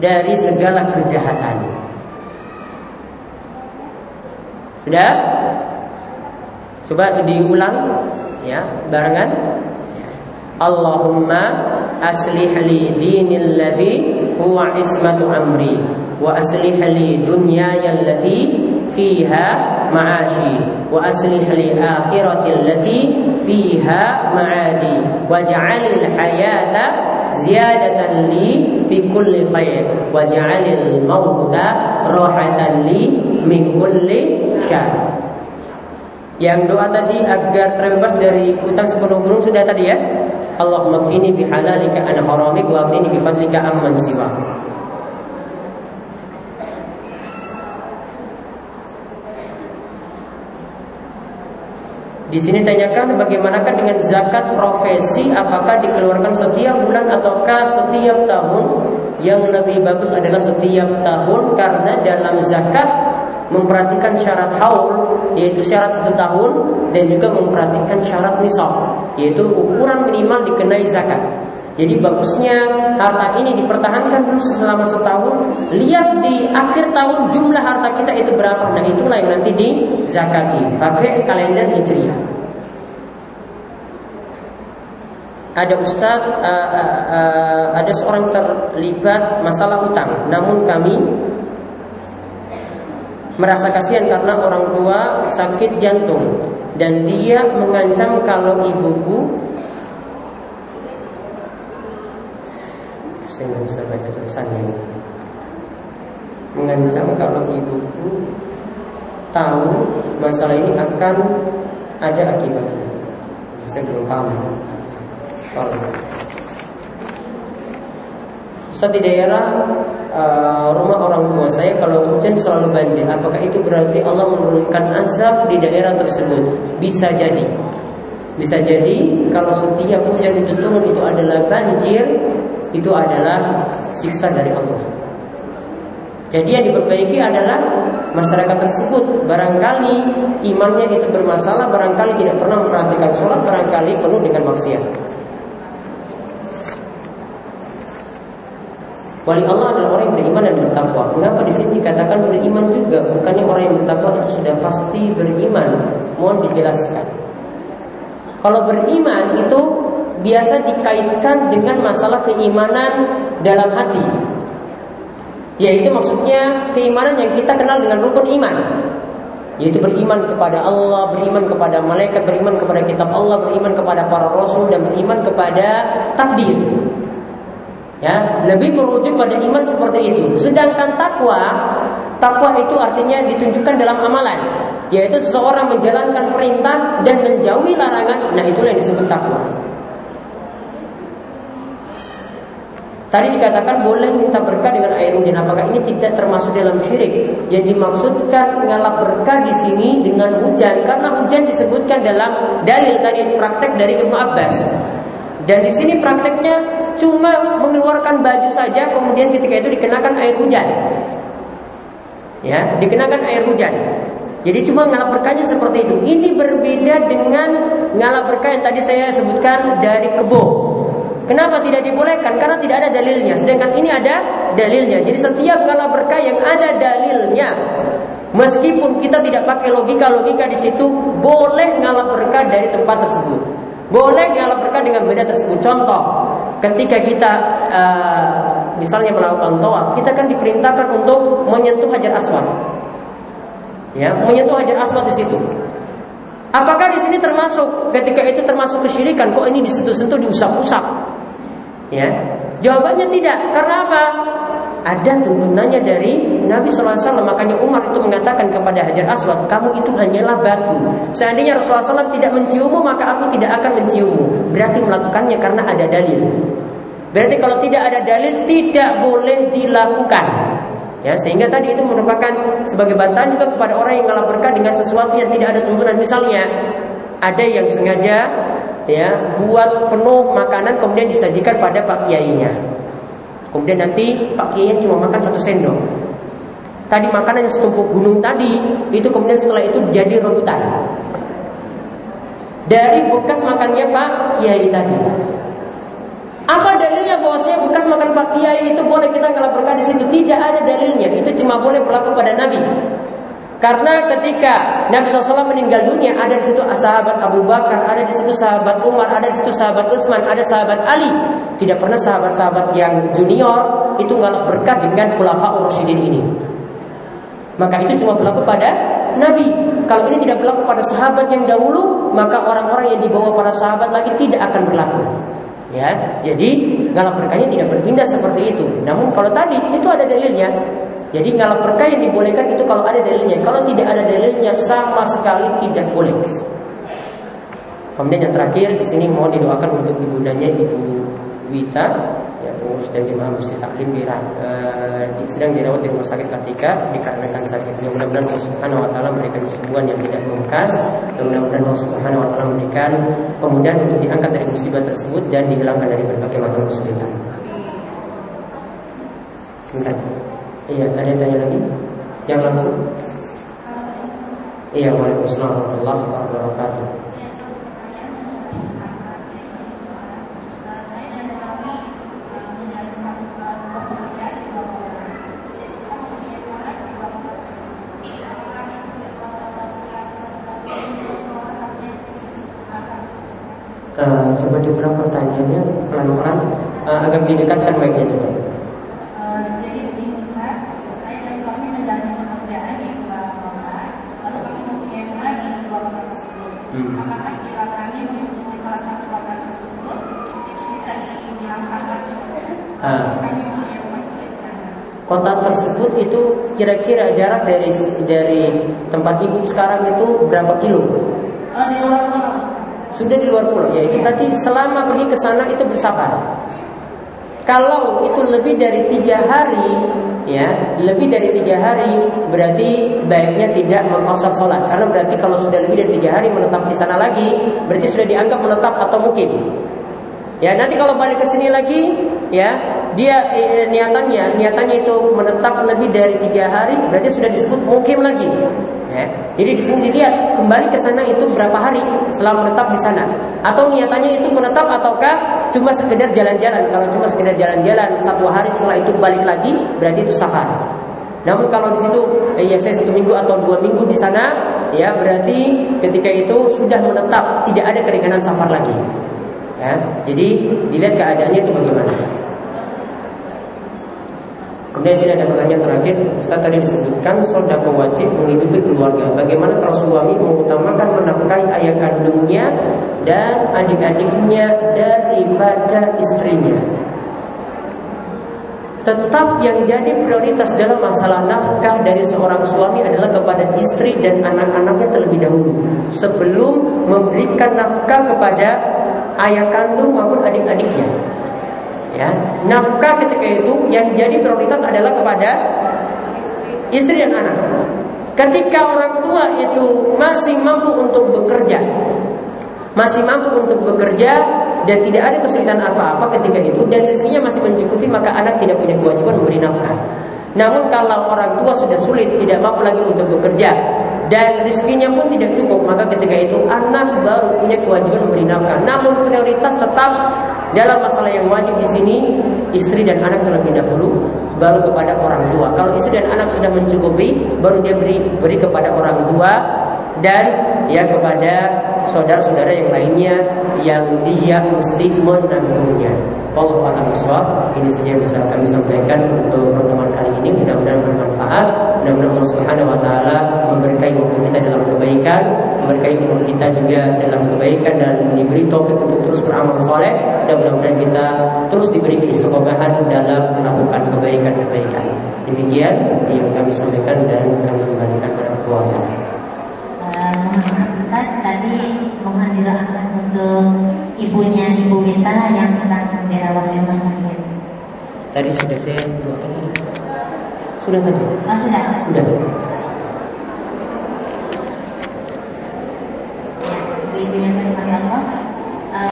dari segala kejahatan. Sudah? Coba diulang ya, barengan. Allahumma aslih li dinil ladzi huwa ismatu amri wa aslih li dunyaya allati fiha ma'ashi wa aslih li akhirati allati fiha ma'adi waj'alil hayata ziyadatan li fi kulli khair. Waj'alil mauta rahatan li min kulli syar. Yang doa tadi agar terbebas dari utang sepenuh gunung sudah tadi ya. Allahumma kfini bihalalika an haramik wa aghnini bifadlika amman siwa. Di sini tanyakan bagaimanakah dengan zakat profesi apakah dikeluarkan setiap bulan ataukah setiap tahun? Yang lebih bagus adalah setiap tahun karena dalam zakat memperhatikan syarat haul yaitu syarat satu tahun dan juga memperhatikan syarat nisab yaitu ukuran minimal dikenai zakat. Jadi bagusnya harta ini dipertahankan dulu selama setahun. Lihat di akhir tahun jumlah harta kita itu berapa. Nah itulah yang nanti dizakati. Pakai kalender hijriah. Ada ustaz, uh, uh, uh, ada seorang terlibat masalah utang. Namun kami merasa kasihan karena orang tua sakit jantung dan dia mengancam kalau ibuku saya nggak bisa baca tulisannya ini. Mengancam kalau ibuku tahu masalah ini akan ada akibatnya. Saya belum paham. Soal Ustaz di daerah uh, rumah orang tua saya kalau hujan selalu banjir. Apakah itu berarti Allah menurunkan azab di daerah tersebut? Bisa jadi. Bisa jadi kalau setiap hujan itu turun itu adalah banjir, itu adalah siksa dari Allah. Jadi yang diperbaiki adalah masyarakat tersebut barangkali imannya itu bermasalah, barangkali tidak pernah memperhatikan sholat, barangkali penuh dengan maksiat. Wali Allah adalah orang yang beriman dan bertakwa. Mengapa di sini dikatakan beriman juga? Bukannya orang yang bertakwa itu sudah pasti beriman. Mohon dijelaskan. Kalau beriman itu biasa dikaitkan dengan masalah keimanan dalam hati. Yaitu maksudnya keimanan yang kita kenal dengan rukun iman. Yaitu beriman kepada Allah, beriman kepada malaikat, beriman kepada kitab Allah, beriman kepada para rasul dan beriman kepada takdir. Ya, lebih merujuk pada iman seperti itu. Sedangkan takwa, takwa itu artinya ditunjukkan dalam amalan, yaitu seseorang menjalankan perintah dan menjauhi larangan. Nah, itulah yang disebut takwa. Tadi dikatakan boleh minta berkah dengan air hujan. Apakah ini tidak termasuk dalam syirik? Yang dimaksudkan ngalap berkah di sini dengan hujan karena hujan disebutkan dalam dalil tadi praktek dari Ibnu Abbas. Dan di sini prakteknya cuma mengeluarkan baju saja kemudian ketika itu dikenakan air hujan. Ya, dikenakan air hujan. Jadi cuma ngalap berkahnya seperti itu. Ini berbeda dengan ngalap berkah yang tadi saya sebutkan dari kebo. Kenapa tidak dibolehkan? Karena tidak ada dalilnya. Sedangkan ini ada dalilnya. Jadi setiap kala berkah yang ada dalilnya, meskipun kita tidak pakai logika-logika di situ, boleh ngalap berkah dari tempat tersebut. Boleh ngalap berkah dengan beda tersebut. Contoh, ketika kita uh, misalnya melakukan tawaf, kita kan diperintahkan untuk menyentuh hajar aswad. Ya, menyentuh hajar aswad di situ. Apakah di sini termasuk ketika itu termasuk kesyirikan? Kok ini disentuh-sentuh diusap-usap? Ya, jawabannya tidak. Karena apa? Ada tuntunannya dari Nabi SAW Makanya Umar itu mengatakan kepada Hajar Aswad Kamu itu hanyalah batu Seandainya Rasulullah SAW tidak menciummu Maka aku tidak akan menciummu Berarti melakukannya karena ada dalil Berarti kalau tidak ada dalil Tidak boleh dilakukan Ya, sehingga tadi itu merupakan sebagai bantahan juga kepada orang yang ngalah dengan sesuatu yang tidak ada tuntunan. Misalnya, ada yang sengaja ya buat penuh makanan kemudian disajikan pada pak kiainya. Kemudian nanti pak kiainya cuma makan satu sendok. Tadi makanan yang setumpuk gunung tadi itu kemudian setelah itu jadi rebutan. Dari bekas makannya pak kiai tadi. Apa dalilnya bahwasanya bekas makan Pak Kiai itu boleh kita kalau berkah di situ? Tidak ada dalilnya. Itu cuma boleh berlaku pada Nabi. Karena ketika Nabi SAW meninggal dunia, ada di situ sahabat Abu Bakar, ada di situ sahabat Umar, ada di situ sahabat Utsman, ada sahabat Ali. Tidak pernah sahabat-sahabat yang junior itu ngalap berkah dengan khulafa Rasyidin ini. Maka itu cuma berlaku pada Nabi. Kalau ini tidak berlaku pada sahabat yang dahulu, maka orang-orang yang dibawa para sahabat lagi tidak akan berlaku. Ya, jadi ngalap berkahnya tidak berpindah seperti itu. Namun kalau tadi itu ada dalilnya. Jadi ngalap berkah yang dibolehkan itu kalau ada dalilnya. Kalau tidak ada dalilnya sama sekali tidak boleh. Kemudian yang terakhir di sini mohon didoakan untuk ibundanya ibu Wita ya pengurus dan jemaah Masjid Taklim di, di, sedang dirawat di rumah sakit ketika dikarenakan sakitnya mudah-mudahan Allah Subhanahu wa taala memberikan kesembuhan yang tidak membekas dan mudah-mudahan Allah Subhanahu wa taala memberikan kemudahan untuk diangkat dari musibah tersebut dan dihilangkan dari berbagai macam kesulitan. Sebentar. Iya, ada yang tanya lagi? Yang langsung? Iya, Waalaikumsalam warahmatullahi wabarakatuh. Uh, coba diulang pertanyaannya pelan-pelan uh, agak didekatkan mic-nya coba. Uh, jadi begini Ustaz, saya dan suami menjalani pekerjaan di luar kota, lalu kami mempunyai rumah di dua kota tersebut. Hmm. Apakah jika kami mengikuti salah satu kota tersebut, itu bisa dibilang apa? Uh. Kami mempunyai rumah juga di sana. Kota tersebut itu kira-kira jarak dari dari tempat ibu sekarang itu berapa kilo? Uh, di luar kota sudah di luar pulau ya itu. Berarti selama pergi ke sana itu bersabar. Kalau itu lebih dari tiga hari ya lebih dari tiga hari berarti baiknya tidak mengkosor sholat. Karena berarti kalau sudah lebih dari tiga hari menetap di sana lagi berarti sudah dianggap menetap atau mungkin. Ya nanti kalau balik ke sini lagi ya dia eh, niatannya niatannya itu menetap lebih dari tiga hari berarti sudah disebut mungkin lagi Ya. Jadi di sini dilihat kembali ke sana itu berapa hari setelah menetap di sana. Atau niatannya itu menetap ataukah cuma sekedar jalan-jalan. Kalau cuma sekedar jalan-jalan satu hari setelah itu balik lagi berarti itu safar. Namun kalau di situ eh, ya saya satu minggu atau dua minggu di sana ya berarti ketika itu sudah menetap tidak ada keringanan safar lagi. Ya, jadi dilihat keadaannya itu bagaimana. Kemudian sini ada pertanyaan terakhir. Ustaz tadi disebutkan sodako wajib menghidupi keluarga. Bagaimana kalau suami mengutamakan menafkahi ayah kandungnya Dan adik-adiknya daripada istrinya? Tetap yang jadi prioritas dalam masalah nafkah dari seorang suami adalah kepada istri dan anak-anaknya terlebih dahulu. Sebelum memberikan nafkah kepada ayah kandung maupun adik-adiknya ya. Nafkah ketika itu yang jadi prioritas adalah kepada istri dan anak. Ketika orang tua itu masih mampu untuk bekerja masih mampu untuk bekerja dan tidak ada kesulitan apa-apa ketika itu dan rezekinya masih mencukupi maka anak tidak punya kewajiban memberi nafkah. Namun kalau orang tua sudah sulit tidak mampu lagi untuk bekerja dan rezekinya pun tidak cukup maka ketika itu anak baru punya kewajiban memberi nafkah. Namun prioritas tetap dalam masalah yang wajib di sini istri dan anak terlebih dahulu baru kepada orang tua. Kalau istri dan anak sudah mencukupi baru dia beri beri kepada orang tua dan ya kepada saudara-saudara yang lainnya yang dia mesti menanggungnya. Allah alam Ini saja yang bisa kami sampaikan untuk pertemuan kali ini. Mudah-mudahan bermanfaat. Mudah-mudahan Allah Subhanahu Wa Taala memberkahi waktu kita dalam kebaikan, memberkahi umur kita juga dalam kebaikan dan diberi taufik untuk terus beramal soleh. Dan mudah-mudahan kita terus diberi keistiqomahan dalam melakukan kebaikan-kebaikan. Demikian yang kami sampaikan dan kami kembalikan kepada keluarga. Ustaz tadi mohon didoakan untuk ibunya ibu kita yang sedang dirawat di rumah sakit. Tadi sudah saya doakan Sudah tadi? Oh, sudah. Sudah. Ya, yang terima Allah,